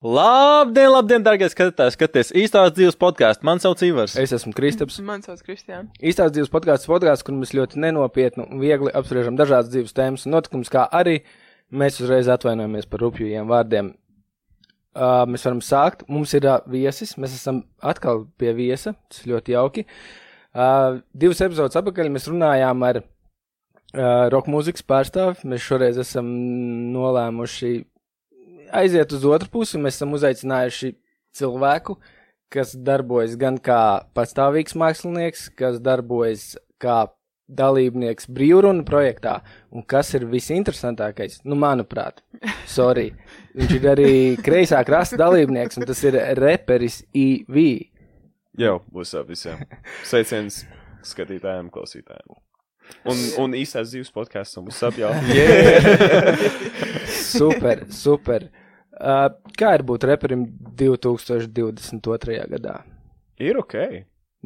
Labdien, labdien, darbie skatītāji! Skaties īstās dzīves podkāstu. Man sauc Ivars. Es esmu Kristaps. Man sauc Kristiāna. Īstās dzīves podkāsts, podkāsts, kur mēs ļoti nenopietni un viegli apspriežam dažādas dzīves tēmas un notikumus, kā arī mēs uzreiz atvainojamies par rupjiem vārdiem. Uh, mēs varam sākt. Mums ir uh, viesis, mēs esam atkal pie viesa. Tas ļoti jauki. Uh, divas epizodes atpakaļ mēs runājām ar uh, roka mūzikas pārstāvi. Mēs šoreiz esam nolēmuši aiziet uz otru pusi. Mēs esam uzaicinājuši cilvēku, kas darbojas gan kā pastāvīgs mākslinieks, kas darbojas kā dalībnieks brīvrunu projektā, un kas ir visinteresantākais, nu, manuprāt, sorry, viņš ir arī kreisā krasta dalībnieks, un tas ir reperis IV. Jau, būs ap visiem. Sveiciens skatītājiem, klausītājiem. Un, un īstās dzīves podkāsts mums apjau. super, super. Kā ir būt reperim 2022. gadā? Ir ok.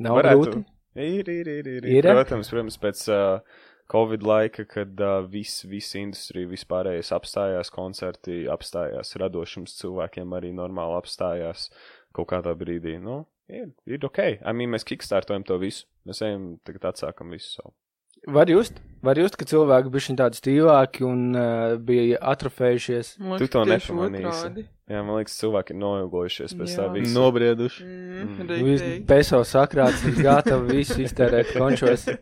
Nav grūti. Ir, ir, ir. ir. Ir? Protams, protams, pēc uh, Covid laika, kad uh, viss vis industrija, vispārējais apstājās, koncerti apstājās, radošums cilvēkiem arī normāli apstājās kaut kādā brīdī. Nu, ir, ir ok. I mean, mēs kickstartojam to visu. Mēs ejam, tagad atsākam visu savu. Var just, var just, ka cilvēki bija tādi stīvāki un uh, bija atrofējušies. Tu to nepamanīsi. Jā, man liekas, cilvēki ir noilgojušies pēc tā visa. Nobrieduši. Mm, Mm. Peso sakrāts, viss gatavi, visu iztērēt končos.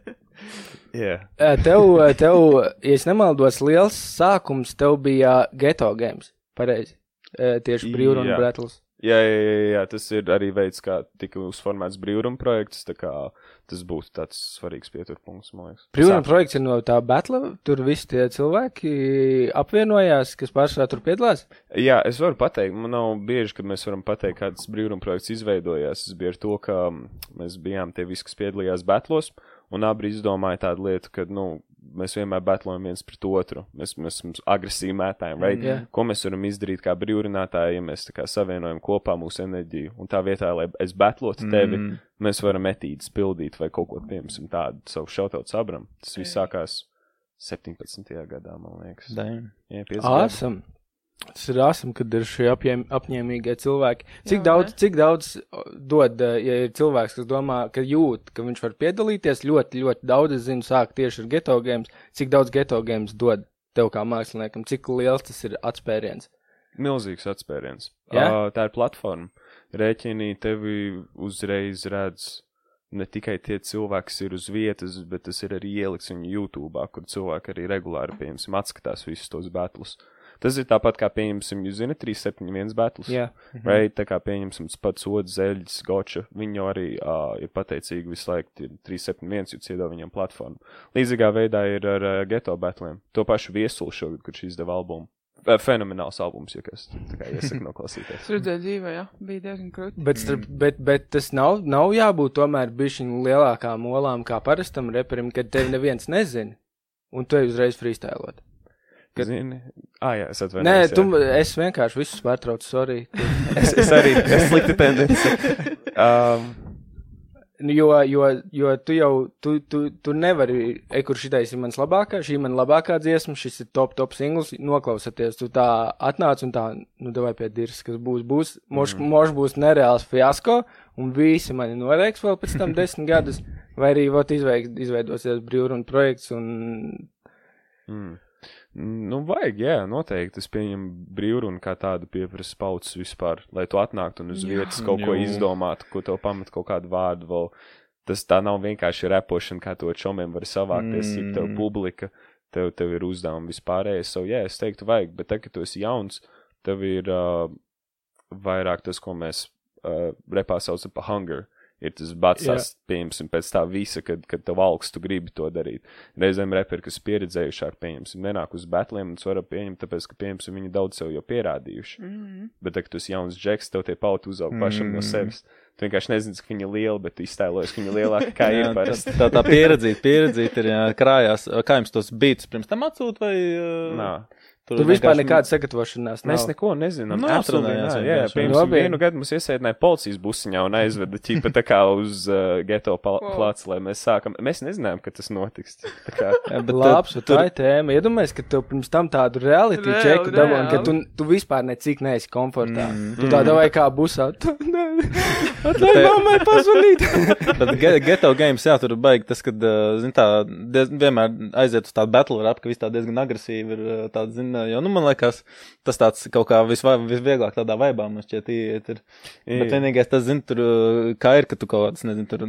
Yeah. Tev, uh, tev, ja es nemaldos, liels sākums tev bija geto games. Pareizi. Uh, tieši brīvrunu Jā. bretls. Jā, jā, jā, jā, tas ir arī veids, kā tika uzformēts brīvuma projekts. Tas būtu tāds svarīgs pieturpunkts, man liekas. Sākumā. projekts ir no tā batla. Tur visi tie cilvēki apvienojās, kas pārsvarā tur piedalās. Jā, es varu pateikt, man nav bieži, kad mēs varam pateikt, kāds brīvuma projekts izveidojās. Tas bija ar to, ka mm, mēs bijām tie visi, kas piedalījās batlos, un abi izdomāja tādu lietu, ka, nu, mēs vienmēr batlojam viens pret otru. Mēs, mēs esam agresīvi mētājiem, vai Jā. ko mēs varam izdarīt kā brīvrunātāji, ja mēs savienojam kopā mūsu enerģiju. Un tā vietā, lai es batlotu tevi, mm. mēs varam etīdes pildīt vai kaut ko piemēram tādu savu šautautu sabram. Tas viss sākās 17. gadā, man liekas. Jā, 5 gadi. Tas ir āsam, kad ir šie apņēm, apņēmīgie cilvēki. Cik Jā, daudz, ne? cik daudz dod, eh, ja ir cilvēks, kas domā, ka jūt, ka viņš var piedalīties, ļoti, ļoti daudz, es zinu, sāk tieši ar geto games. Cik daudz geto games dod tev kā māksliniekam, cik liels tas ir atspēriens? Milzīgs atspēriens. Jā? Uh, tā ir platforma. Rēķinī tevi uzreiz redz ne tikai tie cilvēki, kas ir uz vietas, bet tas ir arī ielikts viņu YouTube, kur cilvēki arī regulāri, piemēram, atskatās visus tos batlus. Tas ir tāpat kā, pieņemsim, jūs zinat, 371 batlus. Jā. Vai tā kā pieņemsim pats Ods, Zeļģis, Goča, viņi jau arī uh, ir pateicīgi visu laiku tie 371, jo iedod viņam platformu. Līdzīgā veidā ir ar uh, geto batliem. To pašu viesulu šogad, kurš izdeva albumu. Fenomenāls albums, ja kas iesaka noklausīties. Es redzēju dzīvē, jā, bija diezgan krūti. Bet, starp, bet, bet tas nav, nav jābūt tomēr bišķiņu lielākām olām kā parastam reperim, kad tevi neviens nezina, un tu ej uzreiz freestylot. Kad... Zini? Ah, jā, es Nē, atvainojos. tu, jā. es vienkārši visus pārtraucu, sorry. Es, es arī es slikti tendence. Um, Jo, jo, jo tu jau, tu, tu, tu nevari, e, kur šitais ir mans labākā, šī man labākā dziesma, šis ir top, top singls, noklausoties, tu tā atnāc un tā, nu, davai pie dirs, kas būs, būs, moš, mm. moš būs nereāls fiasko, un visi mani noreiks vēl pēc tam desmit gadus, vai arī, vot, izveidosies brīvruna projekts, un, mm. Nu, vajag, jā, noteikti. Es pieņemu brīvrunu kā tādu pieprasa paucis vispār, lai tu atnāktu un uz Jā. vietas kaut ko Jū. izdomātu, ko tev pamet kaut kādu vārdu vēl. Tas tā nav vienkārši repošana, kā to čomiem var savākties, mm. cik tev Mm. publika, tev, tev ir uzdevumi vispārējais. So, jā, es teiktu, vajag, bet tagad, kad tu esi jauns, tev ir uh, vairāk tas, ko mēs uh, repā saucam par hunger. Ir tas bats, pieņemsim, pēc tā visa, kad, kad tev augstu gribi to darīt. Reizēm reperi, kas pieredzējušāk, pieņemsim, nenāk uz batliem, un tas var pieņemt, tāpēc, ka, pieņemsim, viņi daudz sev jau pierādījuši. Mm. Bet, tad, kad tu esi jauns džeks, tev tie pauti uzaug pašam mm. no Mm. sevis. Tu vienkārši nezini, cik viņi ir lieli, bet tu iztēlojies, ka viņi ir lielāki kā Jā, ir tā, parasti. tā, tā pieredzīt, pieredzīt ir jā, krājās. Kā jums tos beats pirms tam atsūt vai? Uh... Nā, Tur vispār nekāda sagatavošanās nav. Mēs neko nezinām. Nu, Absolutely atrunājās nē. Jā, vienkārši. piemēram, Nopietni. vienu gadu mums iesēdināja policijas busiņā un aizveda ķipa tā kā uz uh, geto plācu, lai mēs sākam. Mēs nezinājām, ka tas notiks. Tā kā, Jā, bet Labs, tur- tur tā ir tēma. Iedomājies, ka tev pirms tam tādu reality Reāli, čeku dabūji, ka tu, tu vispār necik neesi komfortā. Mm. Tu tā vai kā busā. Atļauj mammai pazvanīt. Bet ge- geto games, jā, tur baigi tas, kad, uh, zin tā, diez, vienmēr aiziet uz tādu battle rap, ka viss tā diezgan agresīvi ir, uh, tāds, zin, uh, jo, nu, man liekas, tas tāds kaut kā visva, visvieglāk tādā vaibā, man šķiet, iet ir. Bet Jā. vienīgais tas, zin, tur, kā ir, ka tu kaut kāds, nezinu, tur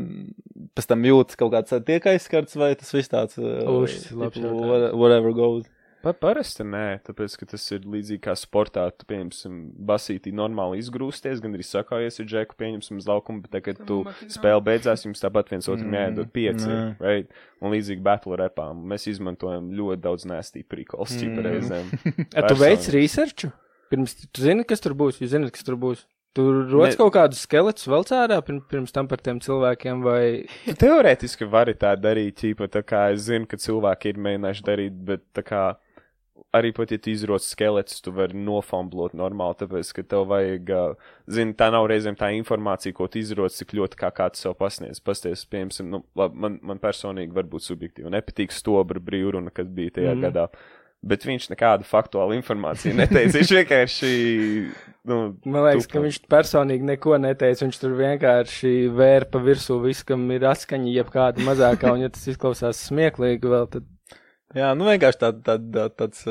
pēc tam jūtas kaut kāds tiek aizskarts, vai tas viss tāds, Uš, tas ir labs tipu, jautājums. what- whatever goes. Pa, parasti nē, tāpēc, ka tas ir līdzīgi kā sportā. Tu, pieņemsim, basītī normāli izgrūsties, gan arī sakājies ar džeku, pieņemsim, uz laukumu, bet tagad tu spēle beidzās, jums tāpat viens otram Mm, jāiedod pieci, jā. right? Un līdzīgi battle repām. Mēs izmantojam ļoti daudz nēstī prikols, Mm. reizēm. A, tu veic researchu? Pirms tu zini, kas tur būs, jūs zināt, kas tur būs. Tur rodas Ne- kaut kādus skeletus vēl cārā pirms, tam par tiem cilvēkiem, vai teorētiski vari tā darīt, ķīpa, tā kā es zinu, ka cilvēki ir mēģinājuši darīt, bet tā kā arī pat, ja tu izroc skeletus, tu vari nofamblot normāli, tāpēc, ka tev vajag, ā, zini, tā nav reizēm tā informācija, ko tu izroc, cik ļoti kā kāds sev pasniedz. Pasties, piemēram, nu, labi, man, man personīgi varbūt subjektīvi nepatīk stobra brīvruna, kad bija tajā mm. gadā. Bet viņš nekādu faktuālu informāciju neteica. Viņš vienkārši. Nu, man liekas, ka tupa. viņš personīgi neko neteica. Viņš tur vienkārši vēra pa virsū visu, kam ir atskaņa, jebkāda mazākā, un ja tas izklausās smieklīgi vēl, tad Jā, nu vienkārši tā, tā, tā, tāds,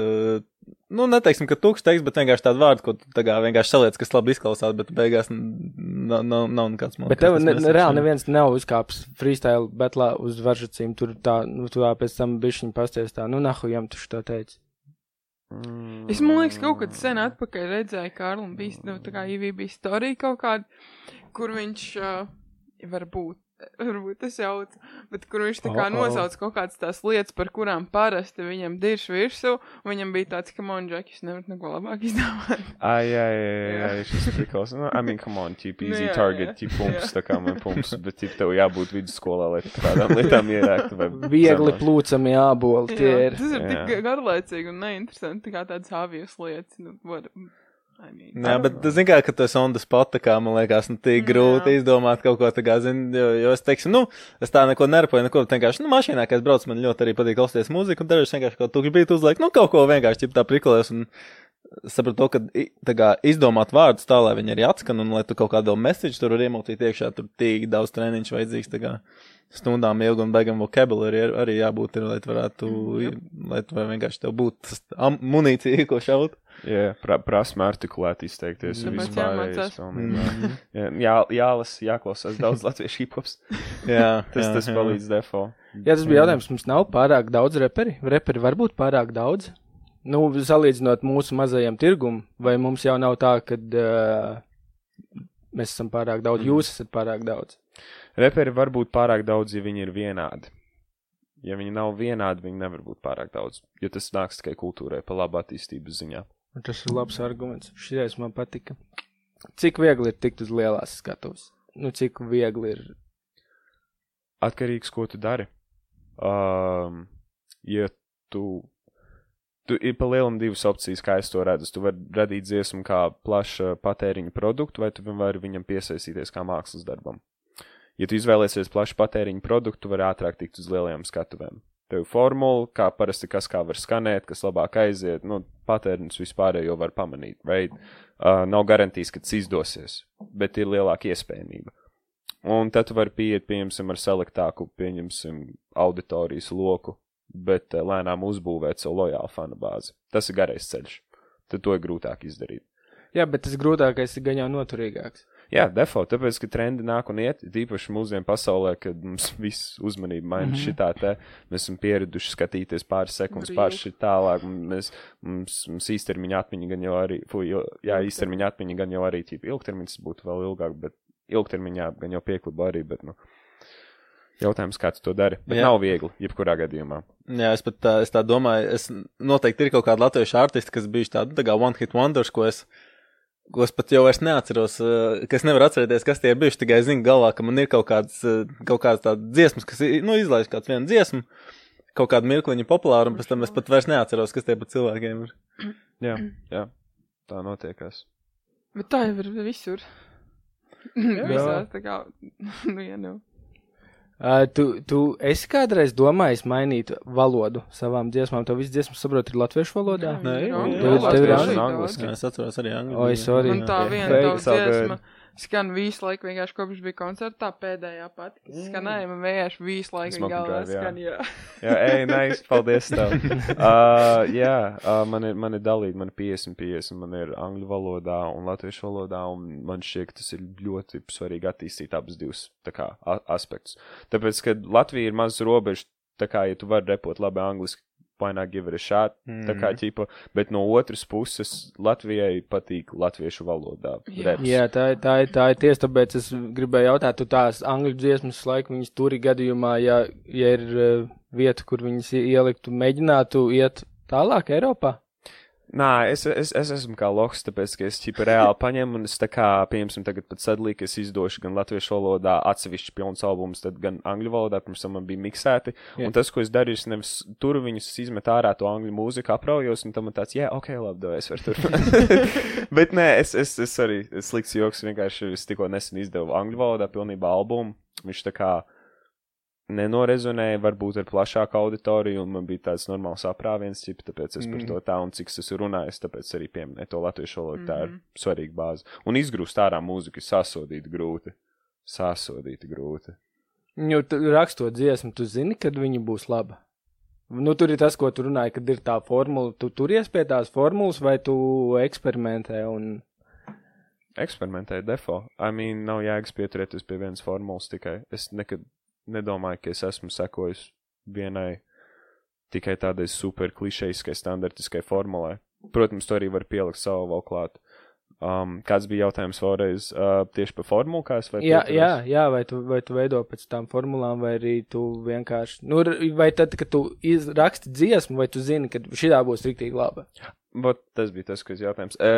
nu neteiksim, ka tukšs teiks, bet vienkārši tādu vārdu, ko tu tā kā vienkārši saliec, kas labi izklausās, bet beigās nav, nav, nav nekāds man. Bet tev ne, ne, reāli neviens nav uzkāpis freestyle betlā uz varžacīm. Tur tā, nu, tu tā pēc tam bišķiņ pasties tā, nu, nahujam tu šo teici. Mm. Es man liekas, kaut kad sen atpakaļ redzēju Kārlu un bija, nu, tā kā IVB storija kaut kāda, kur viņš, uh, varbūt, varbūt tas jauc, bet kur viņš tā kā Oh, oh. nosauc kaut kādas tās lietas, par kurām parasti viņam dirš virsū, un viņam bija tāds, ka man, Džek, jūs nevarat neko labāk izdomāt. Ai, jā, jā, Jā. šis prikals. Nu, I mean, come on, ķip, Nu, easy jā, target, jā. ķip, pumps, tā kā man pumps, bet, ķip, tev jābūt vidusskolā, lai tādām lietām ierēktu. vai Viegli plūcami jāboli tie Jā, ir. tas ir tik Jā. garlaicīgi un neinteresanti, tā kā tādas avijas lietas. Nu, what, I mean, Jā, bet zini, kā, ka tas on the spot, tā kā man liekas, nu, tik grūti Jā. izdomāt kaut ko tā kā, zini, jo, jo es teikšu, nu, es tā neko nerapoju, neko, vienkārši, nu, mašīnā, kad es braucu, man ļoti arī patīk klausīties mūziku, un dažreiz vienkārši kaut tukši bija uzliek, nu, kaut ko vienkārši, ķip tā prikolēs, un sapratu to, ka, kā, izdomāt vārdus tā, lai viņi arī atskan, un lai tu kaut kādu message tur var iemūtīt iekšā, tur tik daudz treniņš vajadzīgs, tā kā, stundām ilgi un beigam vocabulary ir arī jābūt, ir, lai tu varētu, lai tu vienkārši tev būtu munīcija, ko šaut. Jā, pra, prasme artikulēt izteikties. Tāpēc jāmācās. Mm. Jā, jā, jālas, jāklausās daudz latviešu hiphops. Jā, Tas, jā, tas jā. palīdz defo. Jā, tas bija jautājums. Mums nav pārāk daudz reperi. Reperi var būt pārāk daudz. Nu, salīdzinot mūsu mazajam tirgumam, vai mums jau nav tā, ka uh, mēs esam pārāk daudz, jūs esat pārāk daudz. Reperi var būt pārāk daudz, ja viņi ir vienādi. Ja viņi nav vienādi, viņi nevar būt pārāk daudz. Jo tas nāks tikai kultūrai, pa labu attīstības ziņā. Un Tas ir labs arguments. Šis man patika. Cik viegli ir tikt uz lielās skatuves? Nu, cik viegli ir. Atkarīgs, ko tu dari. Um, ja tu, tu ir pa lielam divas opcijas, kā es to redzu. Tu vari radīt dziesmu kā plaša patēriņa produktu, vai tu vari viņam piesaistīties kā mākslas darbam. Ja tu izvēlēsies plašu patēriņa produktu, tu vari ātrāk tikt uz lielajām skatuvēm. Tev ir formula, kā parasti kas kā var skanēt, kas labāk aiziet, nu, patēriņus vispārējo var pamanīt, right? Uh, nav garantijas, ka tas izdosies, bet ir lielāka iespējamība. Un tad tu vari pieiet, pieņemsim, ar selektāku, pieņemsim, auditorijas loku, bet uh, lēnām uzbūvēt savu lojālu fanu bāzi. Tas ir garais ceļš. Tad to ir grūtāk izdarīt. Jā, bet tas grūtākais ir gan jau noturīgāks. Jā, default, tāpēc, ka trendi nāk un iet, īpaši mūsdienu pasaulē, kad mums viss uzmanība maina mm. -hmm. šitā te, mēs esam pieraduši skatīties pāris sekundes pāris šit tālāk, un mēs, mums, mums īstermiņa atmiņa gan jau arī, fu, il, jā, īstermiņa atmiņa gan jau arī, tīpa ilgtermiņas būtu vēl ilgāk, bet ilgtermiņā gan jau piekliba arī, bet, nu, jautājums, kā tu to dari, bet Jā. nav viegli, jebkurā gadījumā. Jā, es pat tā, es tā domāju, es noteikti ir kaut kādi latviešu artisti, kas bijuši tādi, tā kā One Hit Wonders, ko es, ko es pat jau vairs neatceros, eh, ka es nevaru atcerēties, kas tie ir bijuši, tikai es zinu galvā, ka man ir kaut kāds, eh, kaut kāds tāds dziesmas, kas, nu, izlaiž kāds vienu dziesmu, kaut kādu mirkliņu populāru, un pēc tam es pat vairs neatceros, kas tie par cilvēkiem ir. Jā, jā. Tā notiekās. Bet tā jau ir visur. Visās tā kā, nu, ja nu. Uh, tu, tu esi kādreiz domājis mainīt valodu savām dziesmām? Tev viss dziesmas saprot ir latviešu valodā? Jā, Nē, ļoti angļu- daudz. angliski. Jā, es atceros arī angļu. Oi, sorry. Un tā Jā. viena all good. Skan visu laiku vienkārši kopš bija koncertā pēdējā pati, kas skanēja, man vienkārši visu laiku galvā Drive, jā. skan, jā. Jā, ej, nice, paldies tev. Uh, jā, uh, man ir, man ir dalīta, man ir 50, 50, man ir angļu valodā un latviešu valodā, un man šķiet, ka tas ir ļoti svarīgi attīstīt abus divus tā kā aspektus. Tāpēc, ka Latvija ir mazs robežs, tā kā, ja tu vari repot labi angliski, why not give it a shot, mm. tā kā ķipa, bet no otras puses Latvijai patīk latviešu valodā. Jā. reps. Jā, tā, tā, ir- tā ir tiesa, tāpēc es gribēju jautāt, tu tās angļu dziesmas laiku viņas turi gadījumā, ja, ja ir uh, vieta, kur viņas ieliktu, mēģinātu iet tālāk Eiropā? Nā, es, es, es esmu kā loks, tāpēc, ka es ķipa reāli paņemu, un es tā kā, piemēram, tagad pat sadalīju, ka es izdošu gan latviešu valodā atsevišķi pilns albums, tad gan angļu valodā, pirms tam man bija miksēti. Jā. Un tas, ko es darīju, es nevis turu viņus, es izmetu ārā to angļu mūziku, apraujos, un tam man tāds, jā, ok, labi, do, es varu turpināt. Bet nē, es, es, es arī, slikts joks, vienkārši es tikko nesen izdevu angļu valodā pilnībā albumu. Viņš tā kā nenorezonēja varbūt ar plašāku auditoriju, un man bija tāds normāls aprāviens, ķip, tāpēc es mm. par to tā, un cik es runājis, tāpēc arī pieminēju to latviešu valodu, tā ir svarīga bāze. Un izgrūst ārā mūziku ir sasodīt grūti. Sasodīt grūti. Tu, rakstot dziesmu, tu zini, kad viņa būs laba. Nu, tur ir tas, ko tu runāji, kad ir tā formula. Tu turies pie tās formulas, vai tu eksperimentē un. Eksperimentēju defo. I mean, nav jēgas pieturēties pie vienas formulas tikai. Es nekad nedomāju, ka es esmu sekojis vienai tikai tādai super klišejiskai, standartiskai formulai. Protams, to arī var pielikt savu vēl klāt. Um, kāds bija jautājums vēlreiz uh, tieši par formulu, Jā, jā, jā vai, tu, vai tu veido pēc tām formulām, vai arī tu vienkārši. Nu, vai tad, kad tu raksti dziesmu, vai tu zini, ka šī būs rīktīgi laba? Bet tas bija tas, kas jautājums. E,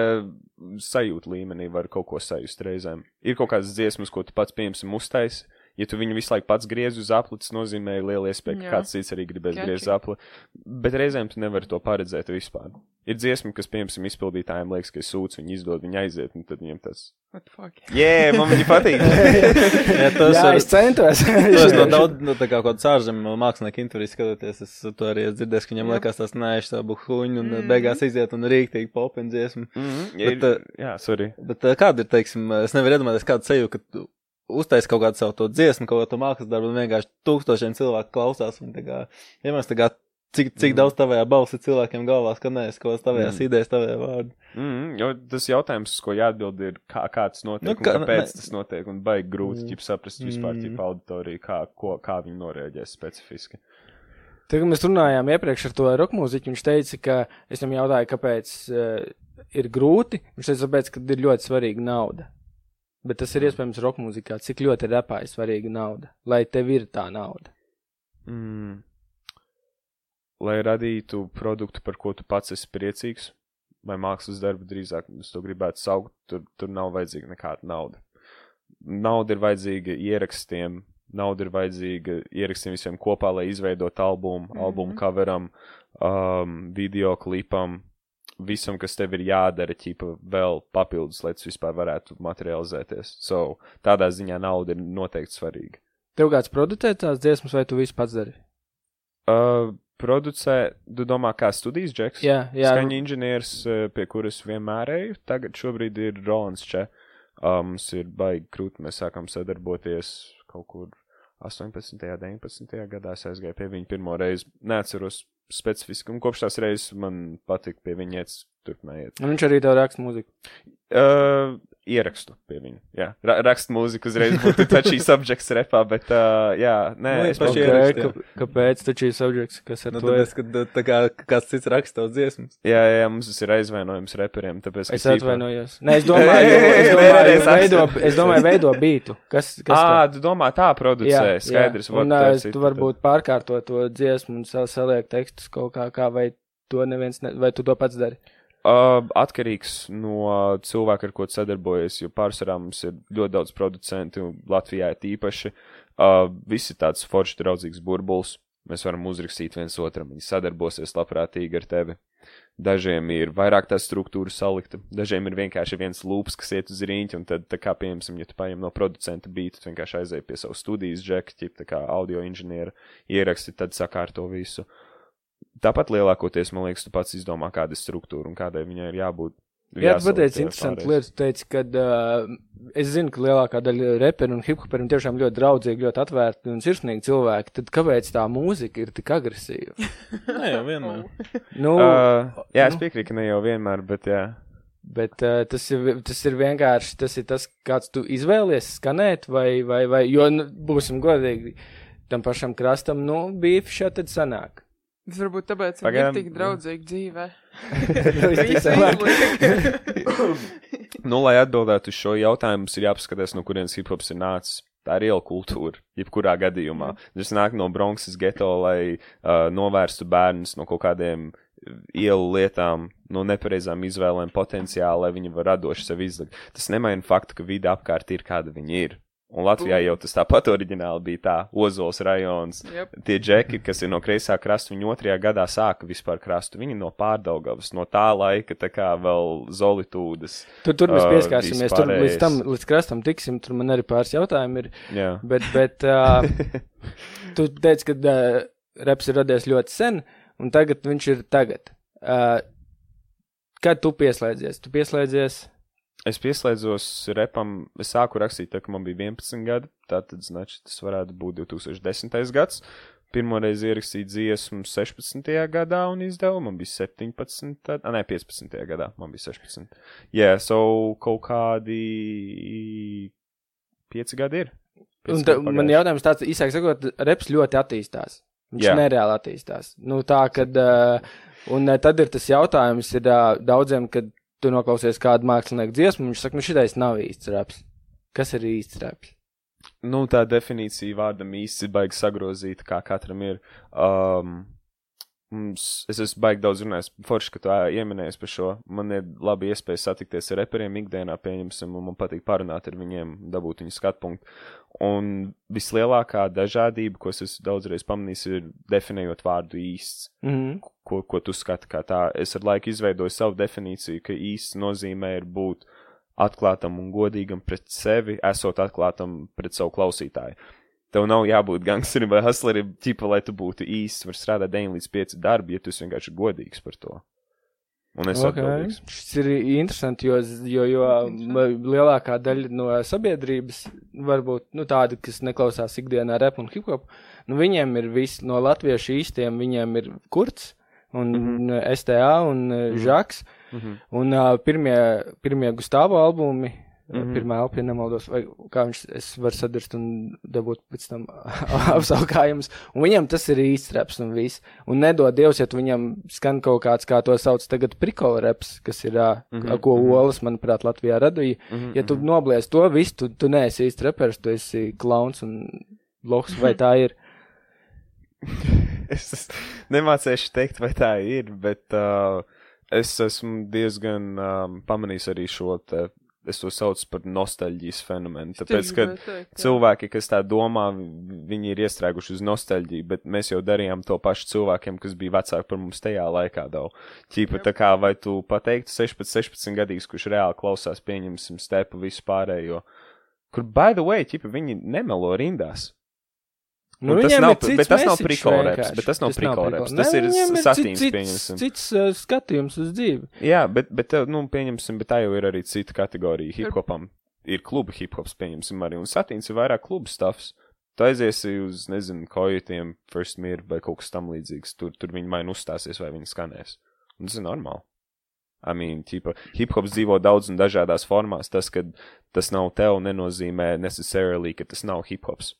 sajūta līmenī var kaut ko sajust reizēm. Ir kaut kādas dziesmas, ko tu pats piemēram uztaisi. Ja tu viņu visu laiku pats griez uz apli, tas nozīmē lielu iespēju, ka Jā. kāds cits arī gribēs Catchy. griezt uz apli. Bet reizēm tu nevari to paredzēt vispār. Ir dziesma, kas, piemēram, izpildītājiem liekas, ka ir sūds, viņi izdod, viņi aiziet, un tad viņiem tas. Fuck? Jē, man viņi patīk! Jā, tas jā, ir. es centos. To es no daudz, no tā kā kaut kāds ārzemju mākslinieku interviju skatoties, es to arī esmu dzirdējis, ka viņam Jā. liekas tas nēš savu huņu un Mhm. mm. beigās iziet un rīktīgi popin dziesmu. Mm, Bet, ir, eh, jā, sorry. Bet uh, kāda ir, teiksim, es nevaru iedomāties, kāda sajūta, ka tu uztaisi kaut kādu savu to dziesmu, kaut kādu mākslas darbu, un vienkārši tūkstošiem cilvēku klausās, un tā kā, ja mēs tā kā, cik, cik Mm. daudz tavējā balsi cilvēkiem galvā skanēs, ko tavējās Mm. idejas, tavējā vārdi. Mm, jo tas jautājums, uz ko jāatbild, ir, kā, kā tas notiek, Nu, nu, kā- kā, kāpēc ne- tas notiek, un baigi grūti Mm. saprast vispār Mm. auditoriju, kā, ko, kā viņi noreaģēs specifiski. Tagad mēs runājām iepriekš ar to roka mūziķu. Viņš teica, ka es viņam jautāju, kāpēc uh, ir grūti. Viņš teica, tāpēc, ka ir ļoti svarīga nauda. Bet tas ir iespējams roka mūzikā. Cik ļoti ir repāji svarīga nauda, lai tev ir tā nauda. Mm. Lai radītu produktu, par ko tu pats esi priecīgs, vai mākslas darbu drīzāk, es to gribētu saukt, tur, tur nav vajadzīga nekāda nauda. Nauda ir vajadzīga ierakstiem, nauda ir vajadzīga ierakstiem visiem kopā, lai izveidot albumu, mm. -hmm. albumu coveram, um, video klipam, visam, kas tev ir jādara, ķipa vēl papildus, lai tas vispār varētu materializēties. So, tādā ziņā nauda ir noteikti svarīga. Tev kāds producē tās dziesmas, vai tu visu pats dari? Uh, producē, tu domā, kā studijas džeks? Jā, jā. Skaņa inženieris, uh, pie kuras vienmēr eju, tagad šobrīd ir Rolands Če. Uh, mums ir baigi krūti, mēs sākam sadarboties kaut kur 18. un 19. gadā. Es aizgāju pie viņa pirmo reizi, neatceros specifiski, un kopš tās reizes man patika pie viņa iet, turpinājiet. Un viņš arī tev raksta mūziku. Uh, ierakstu pie viņa. Jā, Ra rakstu mūziku uzreiz būtu tačī subjekts repā, bet uh, jā, nē, Nu, es paši Okay, ieraksti, jā. ka, kāpēc taču ir subjekts, kas ar Nu, to tāpēc, ir? ka tā- kā kāds cits raksta tavas dziesmas. Jā, jā, jā, mums tas ir aizvainojums reperiem, tāpēc, ka Es atvainojos. Nē, es domāju, es domāju, es veido, es domāju, veido bītu. Kas, kas Ā, tu domā, tā producē, skaidrs. Un vot, uh, that's it, tu varbūt pārkārto to dziesmu un sal- saliek tekstus kaut kā, kā vai to neviens, ne, vai tu to pats dari. Uh, atkarīgs no cilvēka, ar ko tu sadarbojies, jo pārsvarā mums ir ļoti daudz producentu, un Latvijā ir tīpaši. Uh, visi tāds forši draudzīgs burbulis. Mēs varam uzrakstīt viens otram, viņi sadarbosies labprātīgi ar tevi. Dažiem ir vairāk tā struktūra salikta, dažiem ir vienkārši viens lūps, kas iet uz rīņķi, un tad, kā, piemēram, ja tu paņem no producenta bītu, tu vienkārši aizēji pie savu studijas džekļa, tā kā audio inženiera ieraksti, tad sakārto visu. Tāpat lielākoties, man liekas, tu pats izdomā, kāda ir struktūra un kādai viņai ir jābūt. Jā, tu pateici interesantu lietu. Tu teici, ka uh, es zinu, ka lielākā daļa reperu un hiphoperiem tiešām ļoti draudzīgi, ļoti atvērti un sirsnīgi cilvēki. Tad kāpēc tā mūzika ir tik agresīva? Nē, jau vienmēr. Nu, Uh, jā, es nu. piekrītu, ka ne jau vienmēr, bet jā. Bet uh, tas, ir, tas ir vienkārši tas, ir tas, kāds tu izvēlies skanēt, vai, vai, vai jo, nu, būsim godīgi, tam pašam krastam, nu, bija šādi tad sanāk. Tas varbūt tāpēc, ka Pagaidām, ir tik draudzīgi dzīvē. Nu, lai atbildētu uz šo jautājumu, mums ir jāpaskatās, no kurienes hip hops ir nācis. Tā ir iela kultūra, jebkurā gadījumā. Tas nāk no Bronxas geto, lai uh, novērstu bērnus no kaut kādiem ielu lietām, no nepareizām izvēlēm, potenciāli, lai viņi var radoši sev izlikt. Tas nemaina faktu, ka vide apkārt ir kāda viņi ir. Un Latvijā jau tas tāpat oriģināli bija tā, Ozols rajons. Jep. Tie džeki, kas ir no kreisā krasta, viņi otrajā gadā sāka vispār krastu. Viņi no pārdaugavas, no tā laika, tā kā vēl zolitūdas. Tur, tur mēs pieskārsimies, tur līdz tam, līdz krastam tiksim, tur man arī pāris jautājumi ir. Jā. Bet, bet uh, tu teici, ka uh, reps ir radies ļoti sen, un tagad viņš ir tagad. Uh, kad tu pieslēdzies? Tu pieslēdzies. Es pieslēdzos repam, es sāku rakstīt, tā, kad man bija 11 gadi. Tātad, znači, tas varētu būt 2010. gads. Pirmoreiz ierakstīju dziesmu 16. gadā un izdevu. Man bija 17, tad, a, ne, 15. gadā. Man bija 16. Jā, yeah, so kaut kādi 5 gadi ir. Pieci Un ta, gadi man jautājums tāds, īsāk sakot, reps ļoti attīstās. Viņš Jā. nereāli attīstās. Nu, tā, kad, uh, un uh, tad ir tas jautājums ir uh, daudziem, kad tu noklausies kādu mākslinieku dziesmu, viņš saka, nu šitais nav īsts reps. Kas ir īsts reps? Nu, tā definīcija vārdam īsti ir baigi sagrozīta, kā katram ir. Um, mums, es esmu baigi daudz runājis, forši, ka tu ieminējies par šo. Man ir labi iespēja satikties ar reperiem ikdienā, pieņemsim, un man patīk parunāt ar viņiem, dabūt viņu skatu punktu. Un vislielākā dažādība, ko es esmu daudzreiz pamanījis, ir definējot vārdu īsts. Mm -hmm. Ko, ko tu skati kā tā? Es ar laiku izveidoju savu definīciju, ka īsts nozīmē ir būt atklātam un godīgam pret sevi, esot atklātam pret savu klausītāju. Tev nav jābūt gangsterim vai hustlerim, ķipa, lai tu būtu īsts, var strādāt 9 līdz 5 darbi, ja tu esi vienkārši godīgs par to. Un es okay. atbildīgs. Šis ir interesanti, jo, jo, jo ma- lielākā daļa no sabiedrības, varbūt nu, tādi, kas neklausās ikdienā rap un hip hop, nu, viņiem ir visi no latviešu īstiem, viņiem ir kurts un mm -hmm. STA un mm -hmm. Žaks. Mm -hmm. Un uh, pirmie, pirmie Gustavo albumi, mm Mhm. -hmm. pirmā elpa, ja nemaldos, vai kā viņš, es varu sadarst un dabūt pēc tam apsaukājumus. Un viņam tas ir īsts reps un viss. Un nedod Dievs, ja tu viņam skan kaut kāds, kā to sauc tagad, prikola reps, kas ir, mm Mhm, -hmm. ko mhm. Olas, manuprāt, Latvijā radīja. Mm -hmm. Ja tu noblies to visu, tu, tu neesi īsts repers, tu esi klauns un lohs, vai tā ir. es es nemācīšu teikt, vai tā ir, bet uh, es esmu diezgan um, pamanījis arī šo te. Es to saucu par nostalģijas fenomenu. Tāpēc, ka cilvēki, kas tā domā, vi- viņi ir iestrēguši uz nostalģiju, bet mēs jau darījām to pašu cilvēkiem, kas bija vecāki par mums tajā laikā. Ķīpa, tā kā vai tu pateiktu 16, 16 gadīgs, kurš reāli klausās, pieņemsim stepu visu pārējo. Kur, by the way, ķipa, viņi nemelo rindās. Nu, tas nav- ir bet tas nav vienkārši. bet tas nav reps, tas Ne, ir satīns, cits- pieņemsim. Cits uh, skatījums uz dzīvi. Jā, bet, bet nu, pieņemsim, bet tā jau ir arī cita kategorija hip-hopam. Ir kluba hip-hops, pieņemsim arī, un satīns ir vairāk klubu stuffs. Tu aiziesi uz, nezinu, kojotiem, First Mir vai kaut kas tam līdzīgs. Tur, tur viņi vai nu uzstāsies, vai viņi skanēs. Un tas ir normāli. I mean, ķipa, hip-hops dzīvo daudz un dažādās formās. Tas, ka tas nav tev, nenozīmē necessarily, ka tas nav hip-hops.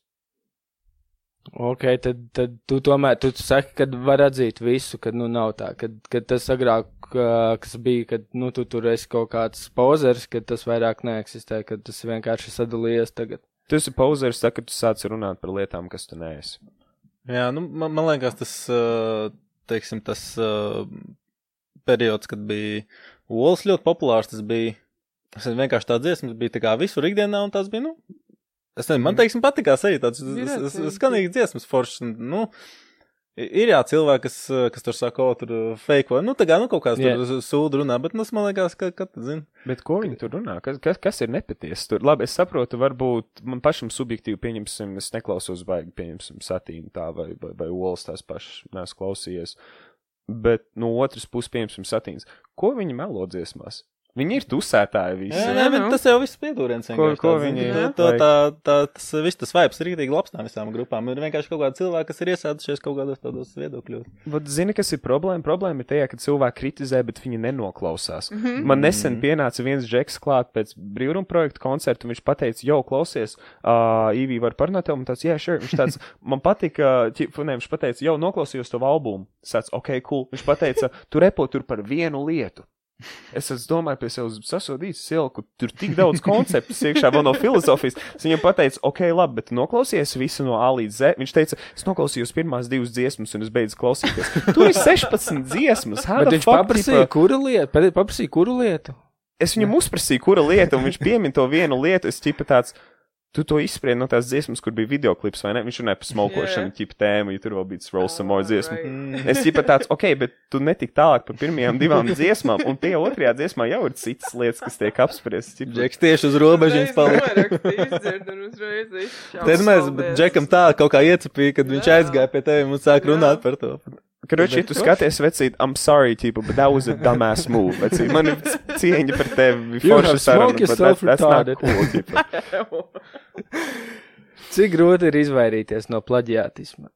Ok, tad, tad tu tomēr, tu saki, ka var atzīt visu, kad nu nav tā, kad, kad tas agrāk, kas bija, kad nu tu tur esi kaut kāds pozers, kad tas vairāk neeksistē, kad tas vienkārši sadalījies tagad. Tu esi pauzers, tā, kad tu sāc runāt par lietām, kas tu neesi. Jā, nu, man, man liekas, tas, teiksim, tas periods, kad bija olas ļoti populārs, tas bija, tas vienkārši tā dziesmas bija tā kā visur ikdienā, un tas bija, nu, es nezinu, man, teiksim, patikās arī tāds skanīgs dziesmas foršs, nu, Ir jā, cilvēki, kas, kas tur saka, o, tur uh, fake nu, tā kā, nu, kaut kāds tur sūdu runā, bet, nu, man liekas, ka, ka, zini, Bet ko viņi tur runā? Kas, kas, kas ir nepatiesi? Tur, labi, es saprotu, varbūt man pašam subjektīvi pieņemsim, es neklausos baigi, pieņemsim satīnu tā vai, vai, vai olas tās pašas, neesmu klausījies. Bet no otras puses, pieņemsim satīns. Ko viņi melo dziesmās? Viņi ir tusētāji visi. Jā, Jā, nē, bet nu. tas jau viss piedūrens. Ko- ko viņi- to, to, tā, tā, tas viss tas vibes ir rīktīgi labs no visām grupām. Ir vienkārši kaut kādi cilvēki, kas ir iesēdušies kaut kādos tādos viedokļos. Vat Zini, kas ir problēma? Problēma ir tajā, ka cilvēki kritizē, bet viņi nenoklausās. Mm -hmm. Man nesen pienāca viens džeks klāt pēc brīvruma projekta koncerta, un viņš teica, jau klausies, uh, Ivī var parunāt, tev, un tāds, jā, sure. Viņš tāds, man patika, ķip, ne, viņš teica, jau noklausījos to albumu. Tāds, ok, cool. Viņš teica, tu repo tur par vienu lietu. Es domāju, pie sevis sasodīts silku, tur tik daudz konceptu iekšā, vēl no filozofijas. Es viņam pateicu, ok, labi, bet noklausies visu no A līdz Z. Viņš teica, es noklausījos pirmās divas dziesmas, un es beidzu klausīties. Tur ir 16 dziesmas. how Bet viņš fuck, paprasīja, tipa- kura lieta, paprasīja, kuru lietu. Es viņam uzprasīju, kura lieta, un viņš piemin to vienu lietu. Es tipu tāds, tu to izspriedi no tās dziesmas, kur bija videoklips, vai ne? Viņš runāja par smokošanu, Jā. tipu tēmu, ja tur vēl bija roll some more dziesmu. Right. Es tipu tāds, ok, bet tu netik tālāk par pirmajām divām dziesmām, un tie otrajā dziesmā jau ir citas lietas, kas tiek apspriestas. Džeks tieši uz robežas palika. Tad mēs Džekam tā kaut kā iecepīja, kad viņš aizgāja pie tevis un sāk Jā. runāt par to. Kroči, ja tu skaties, vecīt, I'm sorry, tipu, but that was a dumbass move. Vecīt, man ir cieņa par tevi. Have saruna, yourself that's- that's not cool, tipu. Cik grūti ir izvairīties no plaģiātisma?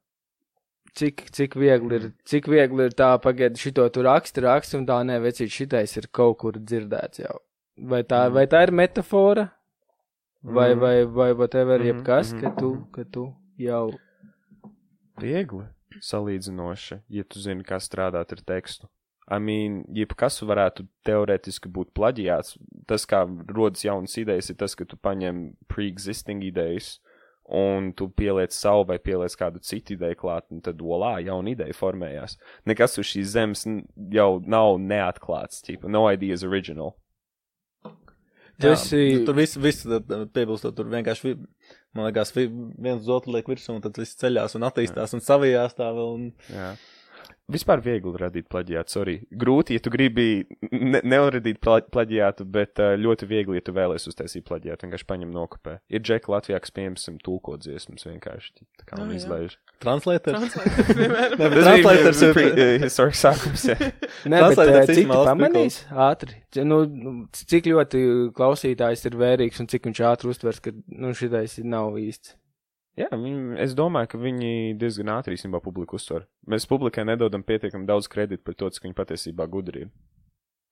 Cik, cik, viegli ir, cik viegli ir tā, pagaidi, šito tu raksti, raksti, un tā nē, vecīt, šitais ir kaut kur dzirdēts jau. Vai tā, vai tā ir metafora? Vai, vai, vai whatever, jebkas, mhm, ka tu, mhm. ka tu jau. Viegli salīdzinoši, ja tu zini, kā strādāt ar tekstu. I mean, jebkas varētu teorētiski būt plaģiāts. Tas, kā rodas jaunas idejas, ir tas, ka tu paņem pre-existing idejas un tu pieliec savu vai pieliec kādu citu ideju klāt, un tad olā jauna ideja formējās. Nekas uz šīs zemes jau nav neatklāts, tipo, no idea is original. Tu esi, Tur viss, viss piebilstot, tur vienkārši, vi- man liekas, vi- viens uz otru liek virsū, un tad viss ceļās un attīstās un savijās tā vēl. Un... Jā. Vispār viegli radīt plaģiātu, sorry. Grūti, ja tu gribi ne neradīt pla plaģiātu, bet uh, ļoti viegli, ja tu vēlies uztaisīt plaģiātu, vienkārši paņem nokopē. Ir džeki Latvijā, kas piemēram tulko dziesmas vienkārši tā kā Ah, un jā. izlaiž. Bet Translators ir. Historiski sākums. Nē, Tas, bet cik pamanīs ātri? Nu, nu, cik ļoti klausītājs ir vērīgs un cik viņš ātri uztvers, ka, nu, šitais nav īsts. Jā, viņi, es domāju, ka viņi diezgan ātri īstenībā publiku uztver. Mēs publikai nedodam pietiekami daudz kredītu par to, cik viņi patiesībā gudri ir.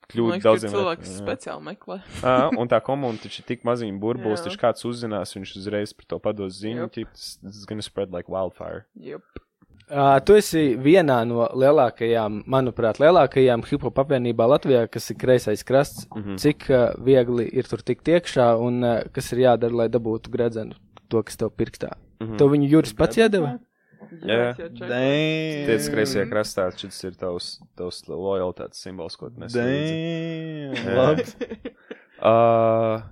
Ka daudziem cilvēks jā. speciāli meklē. Ā, un tā komunda taču ir tik maziņa burbulis, taču kāds uzzinās, viņš uzreiz par to pados ziņu, ķip, tas gonna spread like wildfire. Jup. Uh, tu esi vienā no lielākajām, manuprāt, lielākajām hip-hop apvienībā Latvijā, kas ir kreisais krasts. Mm. -hmm. Cik uh, viegli ir tur tikt iekšā un uh, kas ir jādara, lai dabūtu gredzenu to, kas tev pirkstā? Mm. -hmm. To viņu Juris pats iedeva? Jā. Damn. Tiec kreisajā krastā, šis ir tavs, tavs lojalitātes simbols, ko. Jā. Labi. Uh,